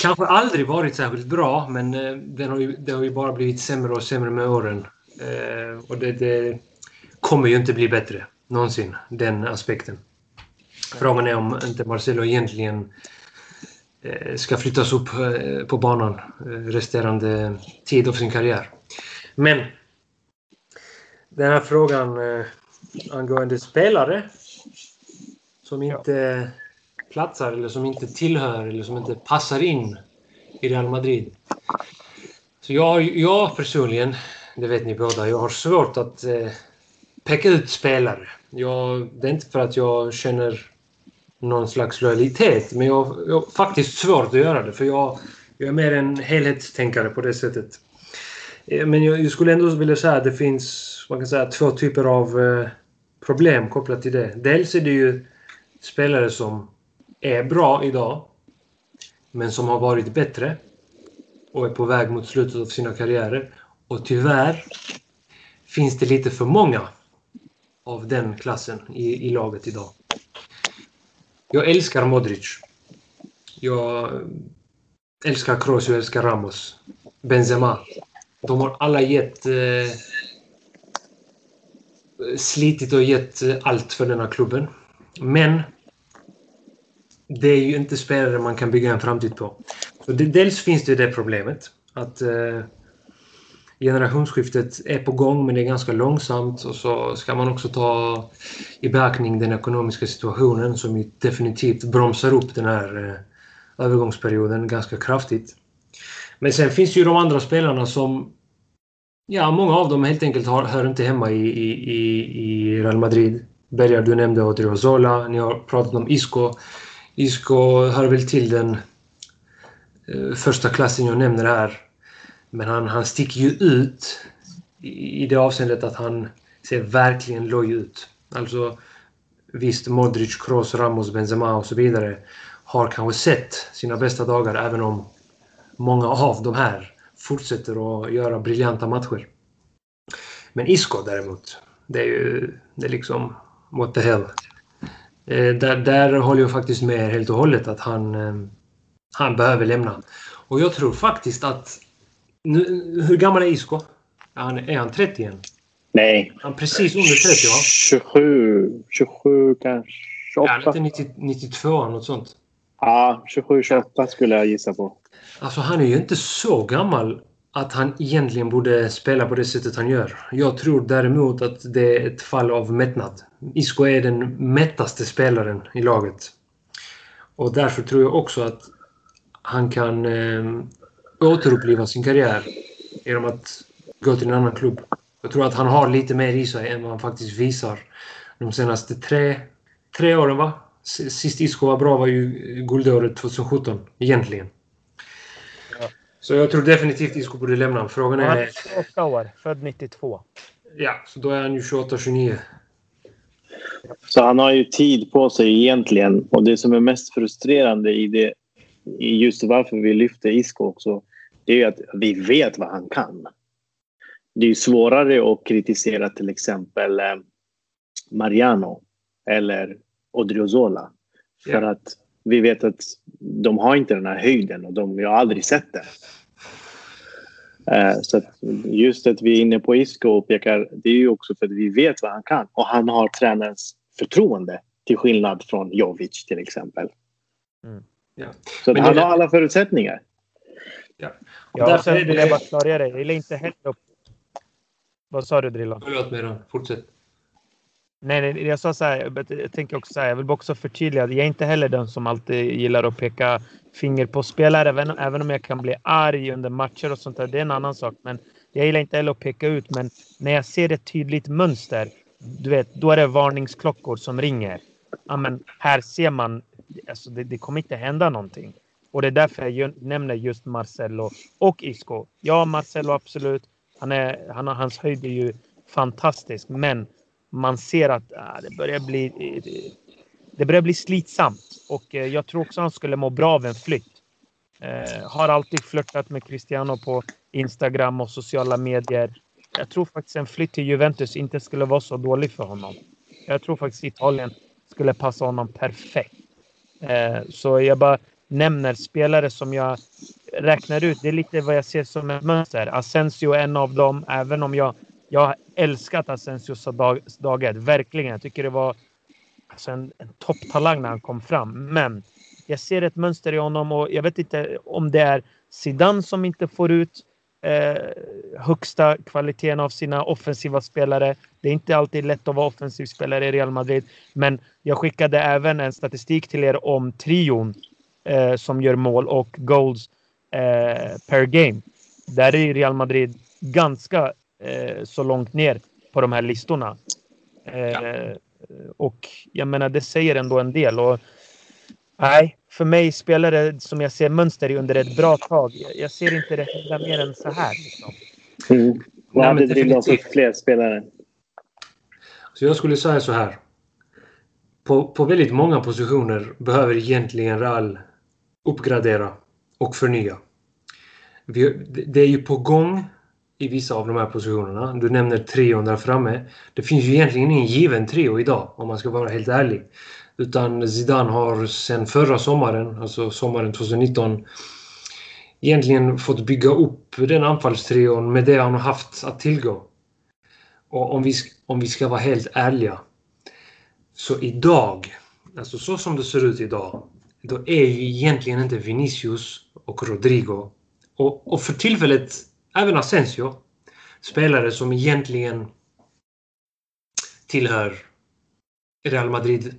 kanske aldrig varit särskilt bra men eh, den har ju, det har ju bara blivit sämre och sämre med åren. Eh, och det, det kommer ju inte bli bättre någonsin, den aspekten. Frågan är om inte Marcelo egentligen eh, ska flyttas upp på banan resterande tid av sin karriär. Men den här frågan angående spelare som inte platsar eller som inte tillhör eller som inte passar in i Real Madrid. Så jag, jag personligen, det vet ni båda, jag har svårt att eh, peka ut spelare. Jag, det är inte för att jag känner någon slags lojalitet, men jag, jag har faktiskt svårt att göra det för jag, jag är mer en helhetstänkare på det sättet. Eh, men jag, jag, skulle ändå vilja säga att det finns man kan säga, två typer av eh, problem kopplat till det. Dels är det ju spelare som är bra idag, men som har varit bättre och är på väg mot slutet av sina karriärer. Och tyvärr finns det lite för många av den klassen i, i laget idag. Jag älskar Modric. Jag älskar Kroos, jag älskar Ramos. Benzema. De har alla gett... Eh, slitit och gett eh, allt för den här klubben. Men det är ju inte spelare man kan bygga en framtid på. Så det, dels finns det det problemet att eh, generationsskiftet är på gång men det är ganska långsamt och så ska man också ta i beaktning den ekonomiska situationen som definitivt bromsar upp den här eh, övergångsperioden ganska kraftigt. Men sen finns ju de andra spelarna som Ja, många av dem helt enkelt har, hör inte hemma i, i, i Real Madrid. Bergar, du nämnde Odriozola, ni har pratat om Isco. Isco hör väl till den eh, första klassen jag nämner här. Men han, han sticker ju ut i, i det avseendet att han ser verkligen loj ut. Alltså visst, Modric, Kroos, Ramos, Benzema och så vidare har kanske sett sina bästa dagar även om många av de här fortsätter att göra briljanta matcher. Men Isco däremot, det är ju det är liksom what the hell. Eh, där, där håller jag faktiskt med helt och hållet att han, eh, han behöver lämna. Och jag tror faktiskt att... Nu, hur gammal är Isco? Han, är han 30 än? Nej. Han är precis under 30 va? 27, 27 kanske. 28. Är han inte 90, 92 något sånt? Ja, 27, 28 skulle jag gissa på. Alltså han är ju inte så gammal att han egentligen borde spela på det sättet han gör. Jag tror däremot att det är ett fall av mättnad. Isco är den mättaste spelaren i laget. Och därför tror jag också att han kan eh, återuppliva sin karriär genom att gå till en annan klubb. Jag tror att han har lite mer i sig än vad han faktiskt visar de senaste tre, tre åren. va? Sist Isco var bra var ju guldåret 2017, egentligen. Så jag tror definitivt Isco borde lämna. Frågan är... Han är 28 år, född 92. Ja, så då är han ju 28-29. Så han har ju tid på sig egentligen. Och det som är mest frustrerande i det, i just varför vi lyfter Isco också, det är ju att vi vet vad han kan. Det är ju svårare att kritisera till exempel eh, Mariano eller Odriozola. För yeah. att vi vet att de har inte den här höjden och de, vi har aldrig sett det. Eh, så just att vi är inne på Isco och pekar, det är ju också för att vi vet vad han kan. Och han har tränarens förtroende till skillnad från Jovic till exempel. Mm. Ja. Så han det... har alla förutsättningar. Ja, och ja sen vill jag bara klargöra, jag gillar inte heller Vad sa du Drillan? Förlåt Meran, fortsätt. Nej, nej, jag sa så här, jag tänker också så här, jag vill också förtydliga. Jag är inte heller den som alltid gillar att peka finger på spelare, även, även om jag kan bli arg under matcher och sånt där. Det är en annan sak, men jag gillar inte heller att peka ut. Men när jag ser ett tydligt mönster, du vet, då är det varningsklockor som ringer. Ja, men här ser man, alltså det, det kommer inte hända någonting. Och det är därför jag nämner just Marcelo och Isco. Ja, Marcelo absolut. Han är, han, hans höjd är ju fantastisk, men man ser att äh, det börjar bli det börjar bli slitsamt och eh, jag tror också han skulle må bra av en flytt. Eh, har alltid flörtat med Cristiano på Instagram och sociala medier. Jag tror faktiskt en flytt till Juventus inte skulle vara så dålig för honom. Jag tror faktiskt Italien skulle passa honom perfekt. Eh, så jag bara nämner spelare som jag räknar ut. Det är lite vad jag ser som ett mönster. Asensio är en av dem, även om jag jag har älskat Asensios dag, dagar. Verkligen. Jag tycker det var alltså en, en topptalang när han kom fram. Men jag ser ett mönster i honom och jag vet inte om det är Zidane som inte får ut eh, högsta kvaliteten av sina offensiva spelare. Det är inte alltid lätt att vara offensiv spelare i Real Madrid. Men jag skickade även en statistik till er om trion eh, som gör mål och goals eh, per game. Där är Real Madrid ganska eh, så långt ner på de här listorna. Eh, ja. Och jag menar, det säger ändå en del. Och, nej, för mig spelar det som jag ser mönster i under ett bra tag. Jag ser inte det hända mer än så här. Liksom. Mm. Vad hade Drillo för fler spelare? Så jag skulle säga så här. På, på väldigt många positioner behöver egentligen Real uppgradera och förnya. Vi, det är ju på gång i vissa av de här positionerna. Du nämner trion där framme. Det finns ju egentligen ingen given trio idag om man ska vara helt ärlig. Utan Zidane har sen förra sommaren, alltså sommaren 2019, egentligen fått bygga upp den anfallstrion med det han har haft att tillgå. Och om vi, om vi ska vara helt ärliga. Så idag, alltså så som det ser ut idag, då är ju egentligen inte Vinicius och Rodrigo och, och för tillfället även Asensio. Spelare som egentligen tillhör Real Madrid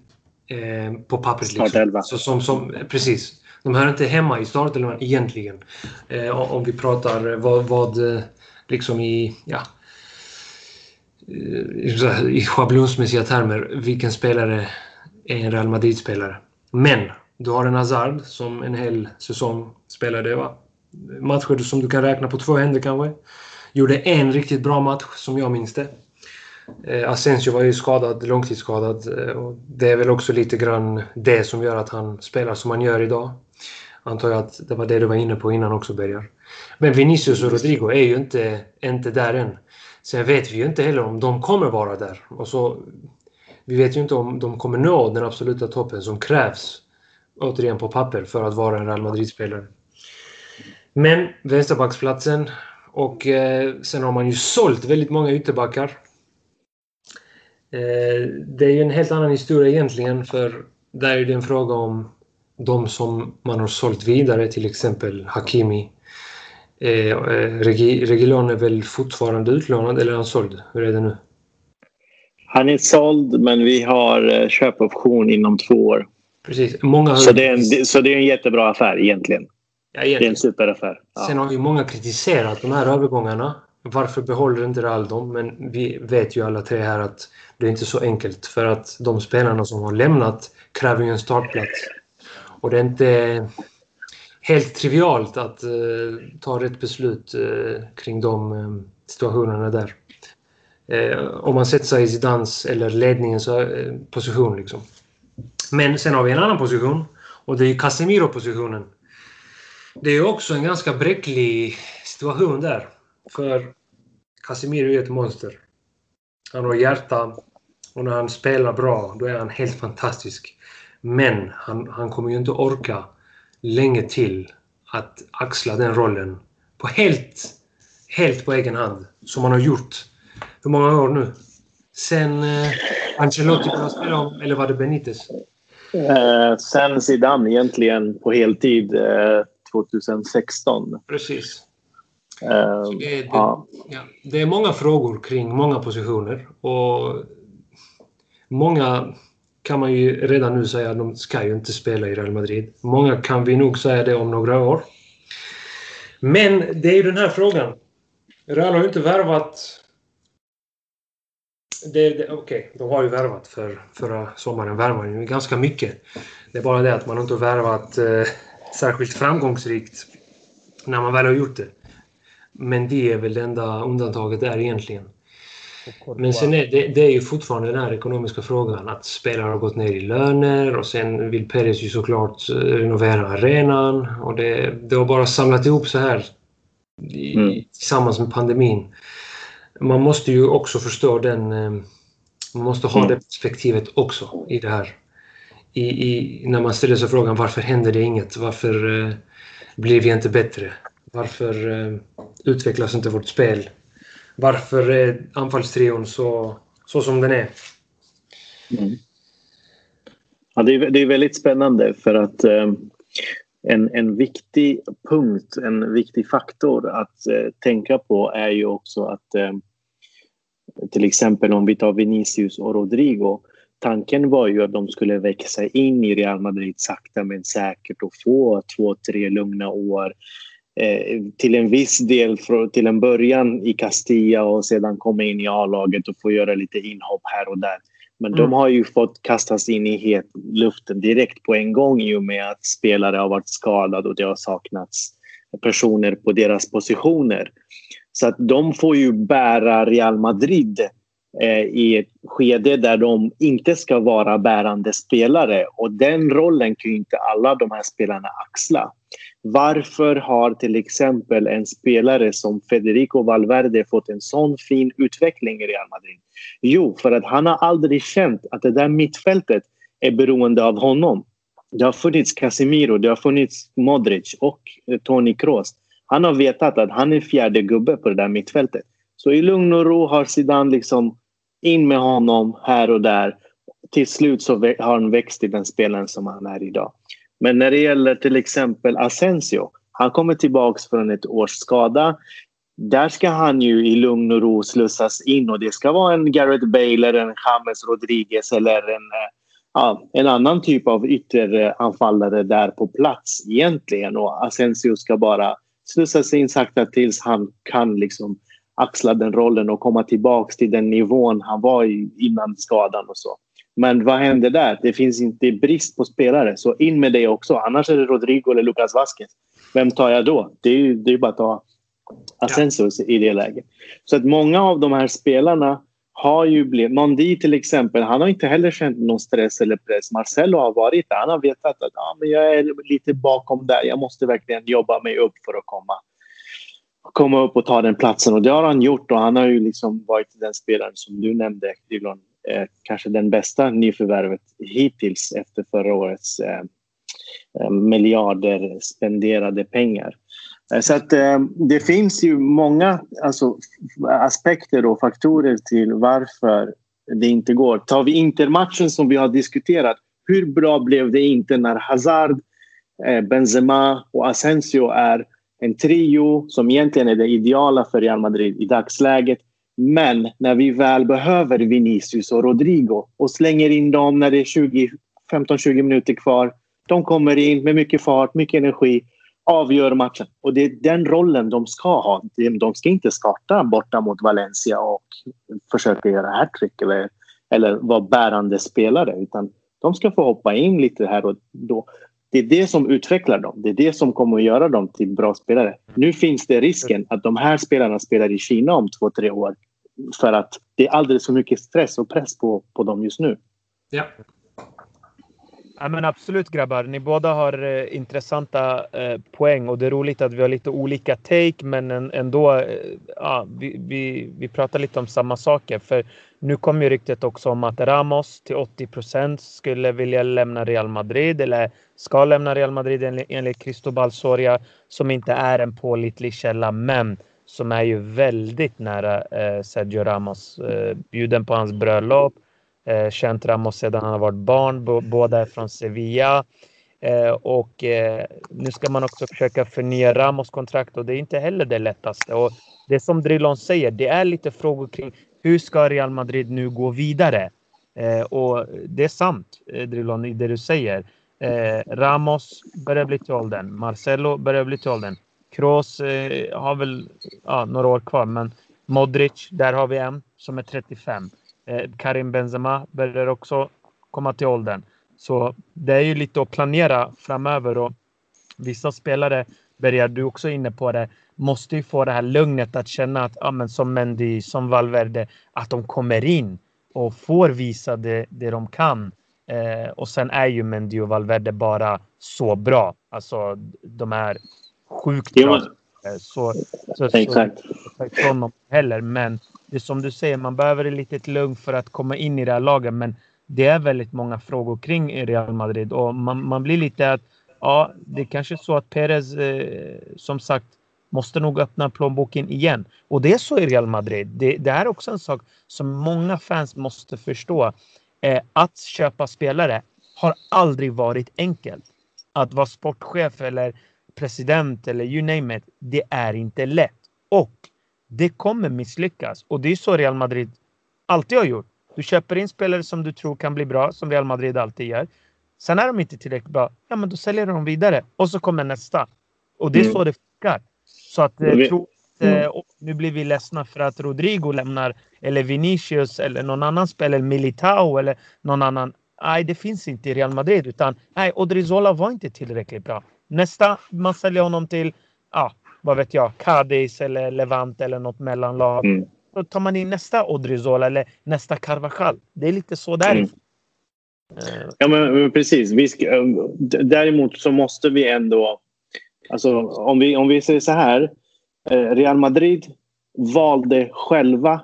eh, på pappret. Liksom. Så, som, som, precis. De hör inte hemma i startelvan egentligen. Eh, om vi pratar vad, vad eh, liksom i, ja, eh, i schablonsmässiga termer, vilken spelare är en Real Madrid-spelare. Men du har en Hazard som en hel säsong spelade va? Matcher som du kan räkna på två händer kanske. Gjorde en riktigt bra match som jag minns det. Eh, Asensio var ju skadad, långtidsskadad. Eh, och det är väl också lite grann det som gör att han spelar som han gör idag. Antar jag att det var det du var inne på innan också, Bergar. Men Vinicius och Rodrigo är ju inte, inte där än. Sen vet vi ju inte heller om de kommer vara där. Och så, vi vet ju inte om de kommer nå den absoluta toppen som krävs, återigen på papper, för att vara en Real Madrid-spelare. Men vänsterbacksplatsen och eh, sen har man ju sålt väldigt många ytterbackar. Eh, det är ju en helt annan historia egentligen för där är det en fråga om de som man har sålt vidare, till exempel Hakimi. Eh, eh Regilon är väl fortfarande utlånad eller är han såld? Hur är det nu? Han är såld men vi har eh, köpoption inom två år. Precis. Många så, det är en, så det är en jättebra affär egentligen. Ja, det är en superaffär. Ja. Sen har ju många kritiserat de här övergångarna. Varför behåller inte Real dem? Men vi vet ju alla tre här att det är inte så enkelt. För att de spelarna som har lämnat kräver ju en startplats. Och det är inte helt trivialt att uh, ta rätt beslut uh, kring de uh, situationerna där. om man sätter sig i Zidans eller ledningens position. Liksom. Men sen har vi en annan position och det är Casemiro-positionen. Det är också en ganska bräcklig situation där. För Casemiro är ett monster. Han har hjärta och när han spelar bra, då är han helt fantastisk. Men han, han kommer ju inte orka länge till att axla den rollen på helt, helt på egen hand, som han har gjort. Hur många år nu? Sen eh, Ancelotti började spela om, eller var det Benitez? Eh, sen Zidane egentligen på heltid. Eh, 2016. Precis. Uh, det, det, ja. Ja, det är många frågor kring många positioner och många kan man ju redan nu säga att de ska ju inte spela i Real Madrid. Många kan vi nog säga det om några år. Men det är ju den här frågan. Real har ju inte värvat... Okej, okay, de har ju värvat för förra sommaren. Värvade ju ganska mycket. Det är bara det att man inte har värvat eh, särskilt framgångsrikt när man väl har gjort det. Men det är väl det enda undantaget där egentligen. Men sen är det, det, är ju fortfarande den här ekonomiska frågan att spelare har gått ner i löner och sen vill Perez ju såklart eh, renovera arenan och det, det har bara samlat ihop så här i, mm. tillsammans med pandemin. Man måste ju också förstå den... Eh, man måste ha mm. det perspektivet också i det här. I, i, när man ställer sig frågan varför händer det inget? Varför eh, blir vi inte bättre? Varför eh, utvecklas inte vårt spel? Varför är anfallstrion så, så som den är? Mm. Ja, det, är, det är väldigt spännande för att eh, en, en viktig punkt, en viktig faktor att eh, tänka på är ju också att eh, till exempel om vi tar Vinicius och Rodrigo tanken var ju att de skulle växa in i Real Madrid sakta men säkert och få två, tre lugna år. Eh, till en viss del till en början i Castilla och sedan komma in i A-laget och få göra lite inhopp här och där. Men mm. de har ju fått kastas in i het luften direkt på en gång i och med att spelare har varit skadade och det har saknats personer på deras positioner. Så att de får ju bära Real Madrid Eh, i ett skede där de inte ska vara bärande spelare och den rollen kan ju inte alla de här spelarna axla. Varför har till exempel en spelare som Federico Valverde fått en sån fin utveckling i Real Madrid? Jo, för att han har aldrig känt att det där mittfältet är beroende av honom. Det har funnits Casemiro, det har funnits Modric och eh, Toni Kroos. Han har vetat att han är fjärde gubbe på det där mittfältet. Så i lugn och ro har Zidane liksom in med honom här och där. Till slut så har han växt till den spelaren som han är idag. Men när det gäller till exempel Asensio. Han kommer tillbaks från ett års skada. Där ska han ju i lugn och ro slussas in och det ska vara en Gareth Bale eller en James Rodriguez eller en, eh, ja, en annan typ av ytteranfallare där på plats egentligen. Och Asensio ska bara slussas in sakta tills han kan liksom axla den rollen och komma tillbaka till den nivån han var i innan skadan och så. Men vad händer där? Det finns inte brist på spelare, så in med det också. Annars är det Rodrigo eller Lucas Vasquez. Vem tar jag då? Det är ju det är bara att ta Asensio ja. i det läget. Så att många av de här spelarna har ju blivit... Mondi till exempel, han har inte heller känt någon stress eller press. Marcelo har varit där. Han har vetat att ah, men jag är lite bakom där. Jag måste verkligen jobba mig upp för att komma komma upp och ta den platsen och det har han gjort och han har ju liksom varit den spelaren som du nämnde, Dylan, eh, kanske den bästa nyförvärvet hittills efter förra årets eh, eh, miljarder spenderade pengar. Eh, så att eh, det finns ju många alltså, aspekter och faktorer till varför det inte går. Tar vi Intermatchen som vi har diskuterat, hur bra blev det inte när Hazard, eh, Benzema och Asensio är en trio som egentligen är det ideala för Real Madrid i dagsläget. Men när vi väl behöver Vinicius och Rodrigo och slänger in dem när det är 15-20 minuter kvar. De kommer in med mycket fart, mycket energi, avgör matchen. Och det är den rollen de ska ha. De ska inte starta borta mot Valencia och försöka göra hattrick eller, eller vara bärande spelare. Utan de ska få hoppa in lite här och då. Det är det som utvecklar dem. Det är det som kommer att göra dem till bra spelare. Nu finns det risken att de här spelarna spelar i Kina om två, tre år för att det är alldeles för mycket stress och press på, på dem just nu. Ja. Ja, men absolut grabbar, ni båda har eh, intressanta eh, poäng och det är roligt att vi har lite olika take men en, ändå, eh, ja, vi, vi, vi pratar lite om samma saker. För nu kom ju ryktet också om att Ramos till 80 procent skulle vilja lämna Real Madrid eller ska lämna Real Madrid enligt, enligt Cristobal Soria som inte är en pålitlig källa men som är ju väldigt nära eh, Sergio Ramos. Eh, bjuden på hans bröllop. Eh, känt Ramos sedan han har varit barn. båda är från Sevilla. Eh, och eh, nu ska man också försöka förnya Ramos kontrakt och det är inte heller det lättaste. Och det som Drilon säger, det är lite frågor kring hur ska Real Madrid nu gå vidare? Eh, och det är sant, eh, Drilon, i det du säger. Eh, Ramos börjar bli till åldern. Marcelo börjar bli till åldern. Kroos eh, har väl ja, några år kvar, men Modric, där har vi en som är 35. Eh, Karim Benzema börjar också komma till åldern. Så det är ju lite att planera framöver och vissa spelare, börjar du också inne på det, måste ju få det här lugnet att känna att, ja, men som Mendy, som Valverde, att de kommer in och får visa det, det de kan. Eh, och sen är ju Mendy och Valverde bara så bra. Alltså de är sjukt bra. Eh, så, så, Exakt. Så, så, honom heller. Men det är som du säger, man behöver ett litet lugn för att komma in i det här laget. Men det är väldigt många frågor kring Real Madrid och man, man blir lite att ja, det är kanske är så att Perez eh, som sagt måste nog öppna plånboken igen. Och det är så i Real Madrid. Det, det är också en sak som många fans måste förstå. Eh, att köpa spelare har aldrig varit enkelt. Att vara sportchef eller president eller you name it. Det är inte lätt. Och det kommer misslyckas. Och det är så Real Madrid alltid har gjort. Du köper in spelare som du tror kan bli bra, som Real Madrid alltid gör. Sen är de inte tillräckligt bra. Ja, men då säljer de vidare och så kommer nästa. Och det är mm. så det funkar. Så att eh, tro, eh, nu blir vi ledsna för att Rodrigo lämnar eller Vinicius eller någon annan spelare, Militao eller någon annan. Nej, det finns inte i Real Madrid utan nej, Odrizola var inte tillräckligt bra. Nästa, man säljer honom till, ja, vad vet jag, Cadiz eller Levante eller något mellanlag. Mm. Då tar man in nästa Odrizola eller nästa Carvajal. Det är lite så där. Mm. Ja, men precis. Vi ska, däremot så måste vi ändå... Alltså, om, vi, om vi säger så här. Eh, Real Madrid valde själva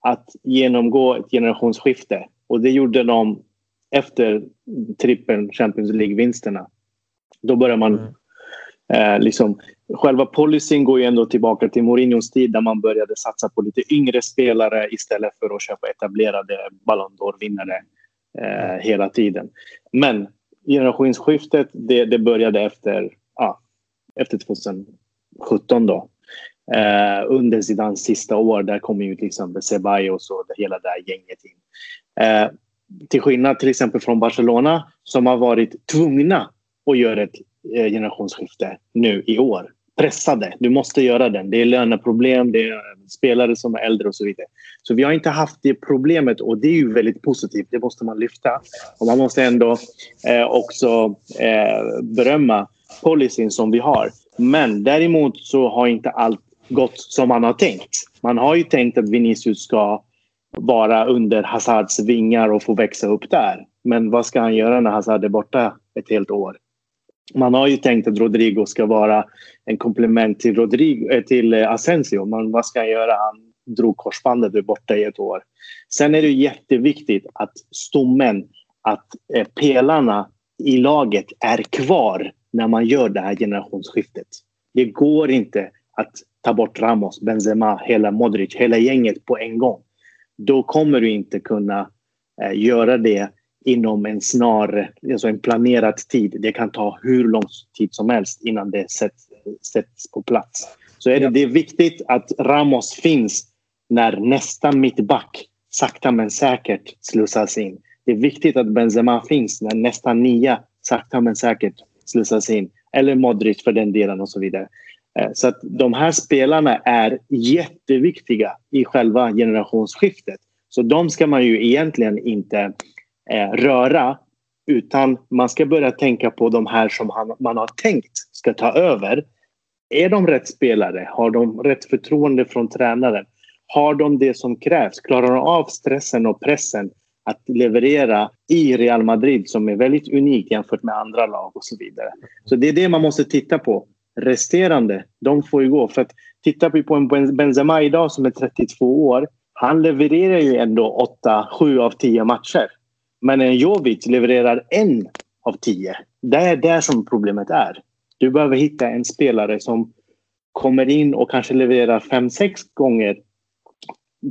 att genomgå ett generationsskifte. Och det gjorde de efter trippeln Champions League-vinsterna. Då börjar man mm. eh, liksom själva policyn går ju ändå tillbaka till Mourinhos tid där man började satsa på lite yngre spelare istället för att köpa etablerade Ballon d'Or-vinnare eh, hela tiden. Men generationsskiftet det, det började efter, ja, efter 2017 då. Eh, under Zidans sista år, där kom ju till exempel Ceballos och hela det här gänget in. Eh, till skillnad till exempel från Barcelona som har varit tvungna och gör ett eh, generationsskifte nu i år pressade. Du måste göra den. Det är löneproblem, det är spelare som är äldre och så vidare. Så vi har inte haft det problemet och det är ju väldigt positivt. Det måste man lyfta. Och man måste ändå eh, också eh, berömma policyn som vi har. Men däremot så har inte allt gått som man har tänkt. Man har ju tänkt att Vinicius ska vara under Hazards vingar och få växa upp där. Men vad ska han göra när Hazard är borta ett helt år? Man har ju tänkt att Rodrigo ska vara en komplement till, Rodrigo, eh, till eh, Asensio. Men vad ska han göra? Han drog korsbandet och är borta i ett år. Sen är det jätteviktigt att stommen, att eh, pelarna i laget är kvar när man gör det här generationsskiftet. Det går inte att ta bort Ramos, Benzema, hela Modric, hela gänget på en gång. Då kommer du inte kunna göra det inom en snar, alltså en planerad tid. Det kan ta hur lång tid som helst innan det sätts, sätts på plats. Så är det, det är viktigt att Ramos finns när nästa mittback sakta men säkert slussas in. Det är viktigt att Benzema finns när nästa nia sakta men säkert slussas in. Eller Modric för den delen och så vidare. Eh, så att de här spelarna är jätteviktiga i själva generationsskiftet. Så de ska man ju egentligen inte eh, röra utan man ska börja tänka på de här som han, man har tänkt ska ta över. Är de rätt spelare? Har de rätt förtroende från tränaren? Har de det som krävs? Klarar de av stressen och pressen att leverera i Real Madrid som är väldigt unikt jämfört med andra lag och så vidare. Så det är det man måste titta på. Resterande, de får ju gå. För att titta på en Benzema idag som är 32 år. Han levererar ju ändå 8, 7 av 10 matcher. Men en Jovic levererar en av tio. Det är där som problemet är. Du behöver hitta en spelare som kommer in och kanske levererar fem, sex gånger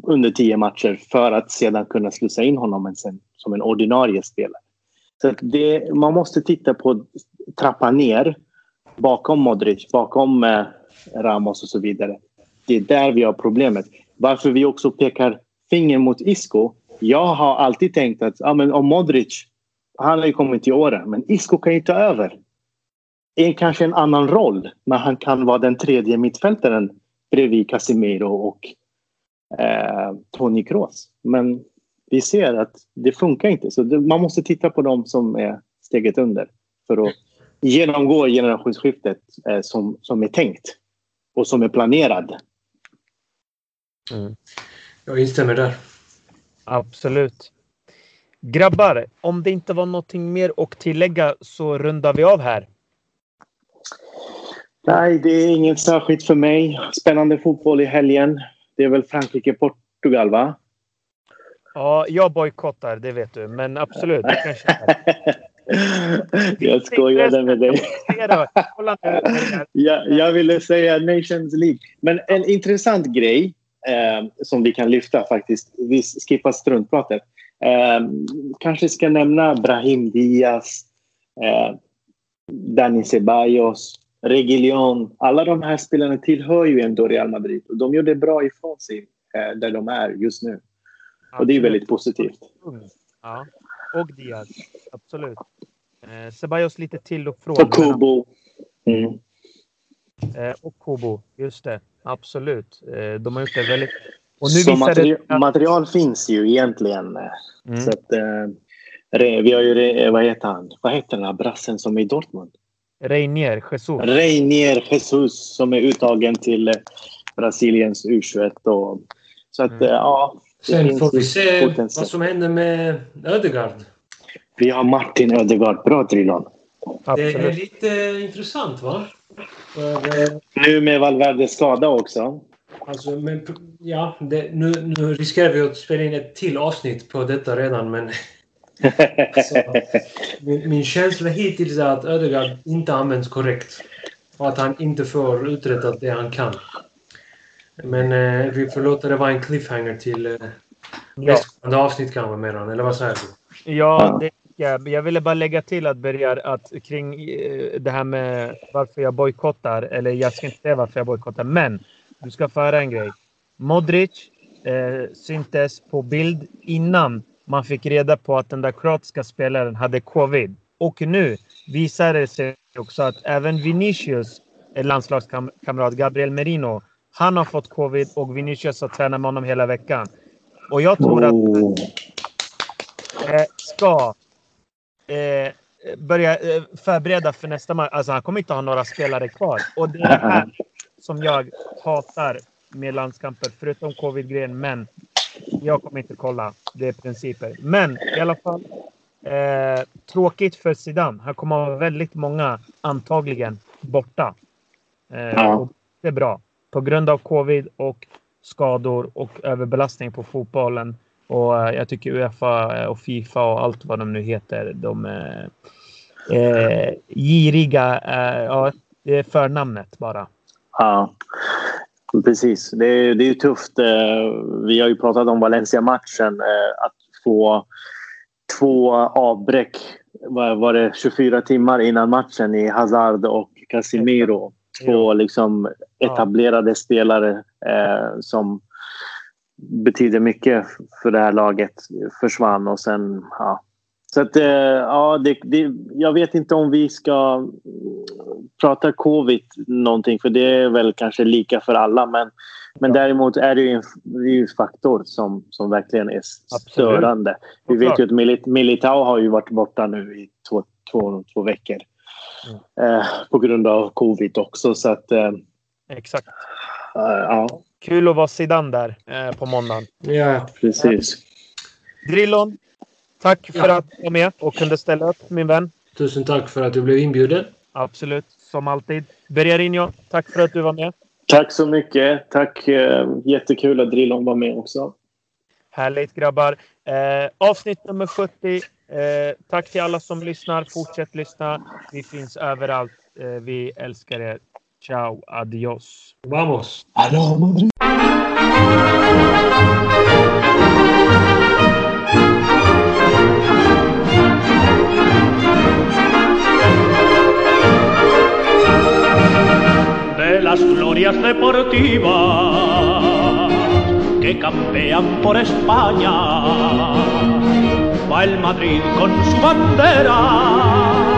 under tio matcher för att sedan kunna slussa in honom som en ordinarie spelare. Så det, man måste titta på trappa ner bakom Modric, bakom eh, Ramos och så vidare. Det är där vi har problemet. Varför vi också pekar finger mot Isco. Jag har alltid tänkt att ja, men om Modric, han har ju kommit till åren, men Isco kan ju ta över. En, kanske en annan roll, men han kan vara den tredje mittfältaren bredvid Casemiro och eh, Toni Kroos. Men vi ser att det funkar inte. Så det, man måste titta på dem som är steget under för att genomgå generationsskiftet eh, som, som är tänkt och som är planerad. Mm. Jag instämmer där. Absolut. Grabbar, om det inte var någonting mer att tillägga så rundar vi av här. Nej, det är inget särskilt för mig. Spännande fotboll i helgen. Det är väl Frankrike-Portugal, va? Ja, jag bojkottar, det vet du. Men absolut, [laughs] Jag skojade med dig. [laughs] jag, jag ville säga Nations League. Men en intressant grej eh, som vi kan lyfta faktiskt. Vi skippar struntpratet. Eh, kanske ska nämna Brahim Diaz, eh, Dani Ceballos, Reguilon. Alla de här spelarna tillhör ju ändå Real Madrid och de gör det bra ifrån sig eh, där de är just nu. Och det är väldigt positivt. Ja. Och Diaz, absolut. Eh, Ceballos lite till och från. Och Kubo. Mm. Eh, och Kubo, just det. Absolut. Eh, de har gjort det väldigt... Och nu så materi det... material finns ju egentligen. Mm. Så att, eh, vi har ju, vad heter han? Vad heter den här brassen som är i Dortmund? Reinier Jesus. Reinier Jesus som är uttagen till eh, Brasiliens U21. Och, så att, mm. Eh, ja. Sen får vi se vad som händer med Ödegaard. Vi har Martin Ödegaard. Bra Drilon. Det är lite intressant va? För, eh, nu med Valverdes skada också. Alltså, men, ja, det, nu, nu riskerar vi att spela in ett till avsnitt på detta redan men... [laughs] alltså, min, min känsla hittills är att Ödegaard inte används korrekt. Och att han inte får uträttat det han kan. Men eh, vi får låta det vara en cliffhanger till eh, nästa avsnitt kanske eller vad säger du? Ja, det jag, jag ville bara lägga till att Bergar, att kring eh, det här med varför jag bojkottar, eller jag ska inte säga varför jag bojkottar, men du ska föra en grej. Modric eh, syntes på bild innan man fick reda på att den där kroatiska spelaren hade covid. Och nu visar det sig också att även Vinicius landslagskamrat Gabriel Merino, han har fått covid och Vinicius har tränat med honom hela veckan. Och jag tror att oh. eh, ska eh, börja eh, förbereda för nästa match. Alltså han kommer inte ha några spelare kvar. Och det är här som jag hatar med landskamper, förutom covid-grejen. Men jag kommer inte kolla. Det är principer. Men i alla fall. Eh, tråkigt för Zidane. Han kommer ha väldigt många, antagligen, borta. Eh, ja. det är bra. På grund av covid och skador och överbelastning på fotbollen och eh, jag tycker Uefa och Fifa och allt vad de nu heter, de är eh, giriga. Eh, ja, det är förnamnet bara. Ja, precis. Det är, det är tufft. Eh, vi har ju pratat om Valencia-matchen. Eh, att få två avbräck var det 24 timmar innan matchen i Hazard och Casemiro. Två liksom etablerade spelare eh, som betyder mycket för det här laget försvann och sen ja. Så att eh, ja, det, det, jag vet inte om vi ska prata covid någonting för det är väl kanske lika för alla men, men däremot är det ju en, det en faktor som, som verkligen är störande. Absolut. Vi vet ju att Milit, Militao har ju varit borta nu i två, två, två veckor mm. eh, på grund av covid också så att eh, Exakt. Uh, ja. Kul att vara Zidane där eh, på måndagen. Ja, precis. Drillon, tack för att du var med och kunde ställa upp, min vän. Tusen tack för att du blev inbjuden. Absolut, som alltid. Bergarinho, tack för att du var med. Tack så mycket. Tack. Eh, jättekul att Drillon var med också. Härligt grabbar. Eh, avsnitt nummer 70. Eh, tack till alla som lyssnar. Fortsätt lyssna. Vi finns överallt. Eh, vi älskar er. Chao, adiós. Vamos. Aló, Madrid. De las glorias deportivas que campean por España, va el Madrid con su bandera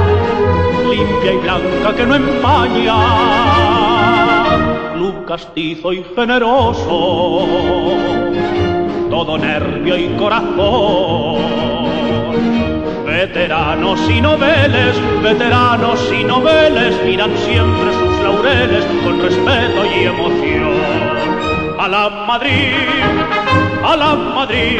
limpia y blanca que no empaña. Club castizo y generoso, todo nervio y corazón. Veteranos y noveles, veteranos y noveles miran siempre sus laureles con respeto y emoción. A la Madrid, a la Madrid,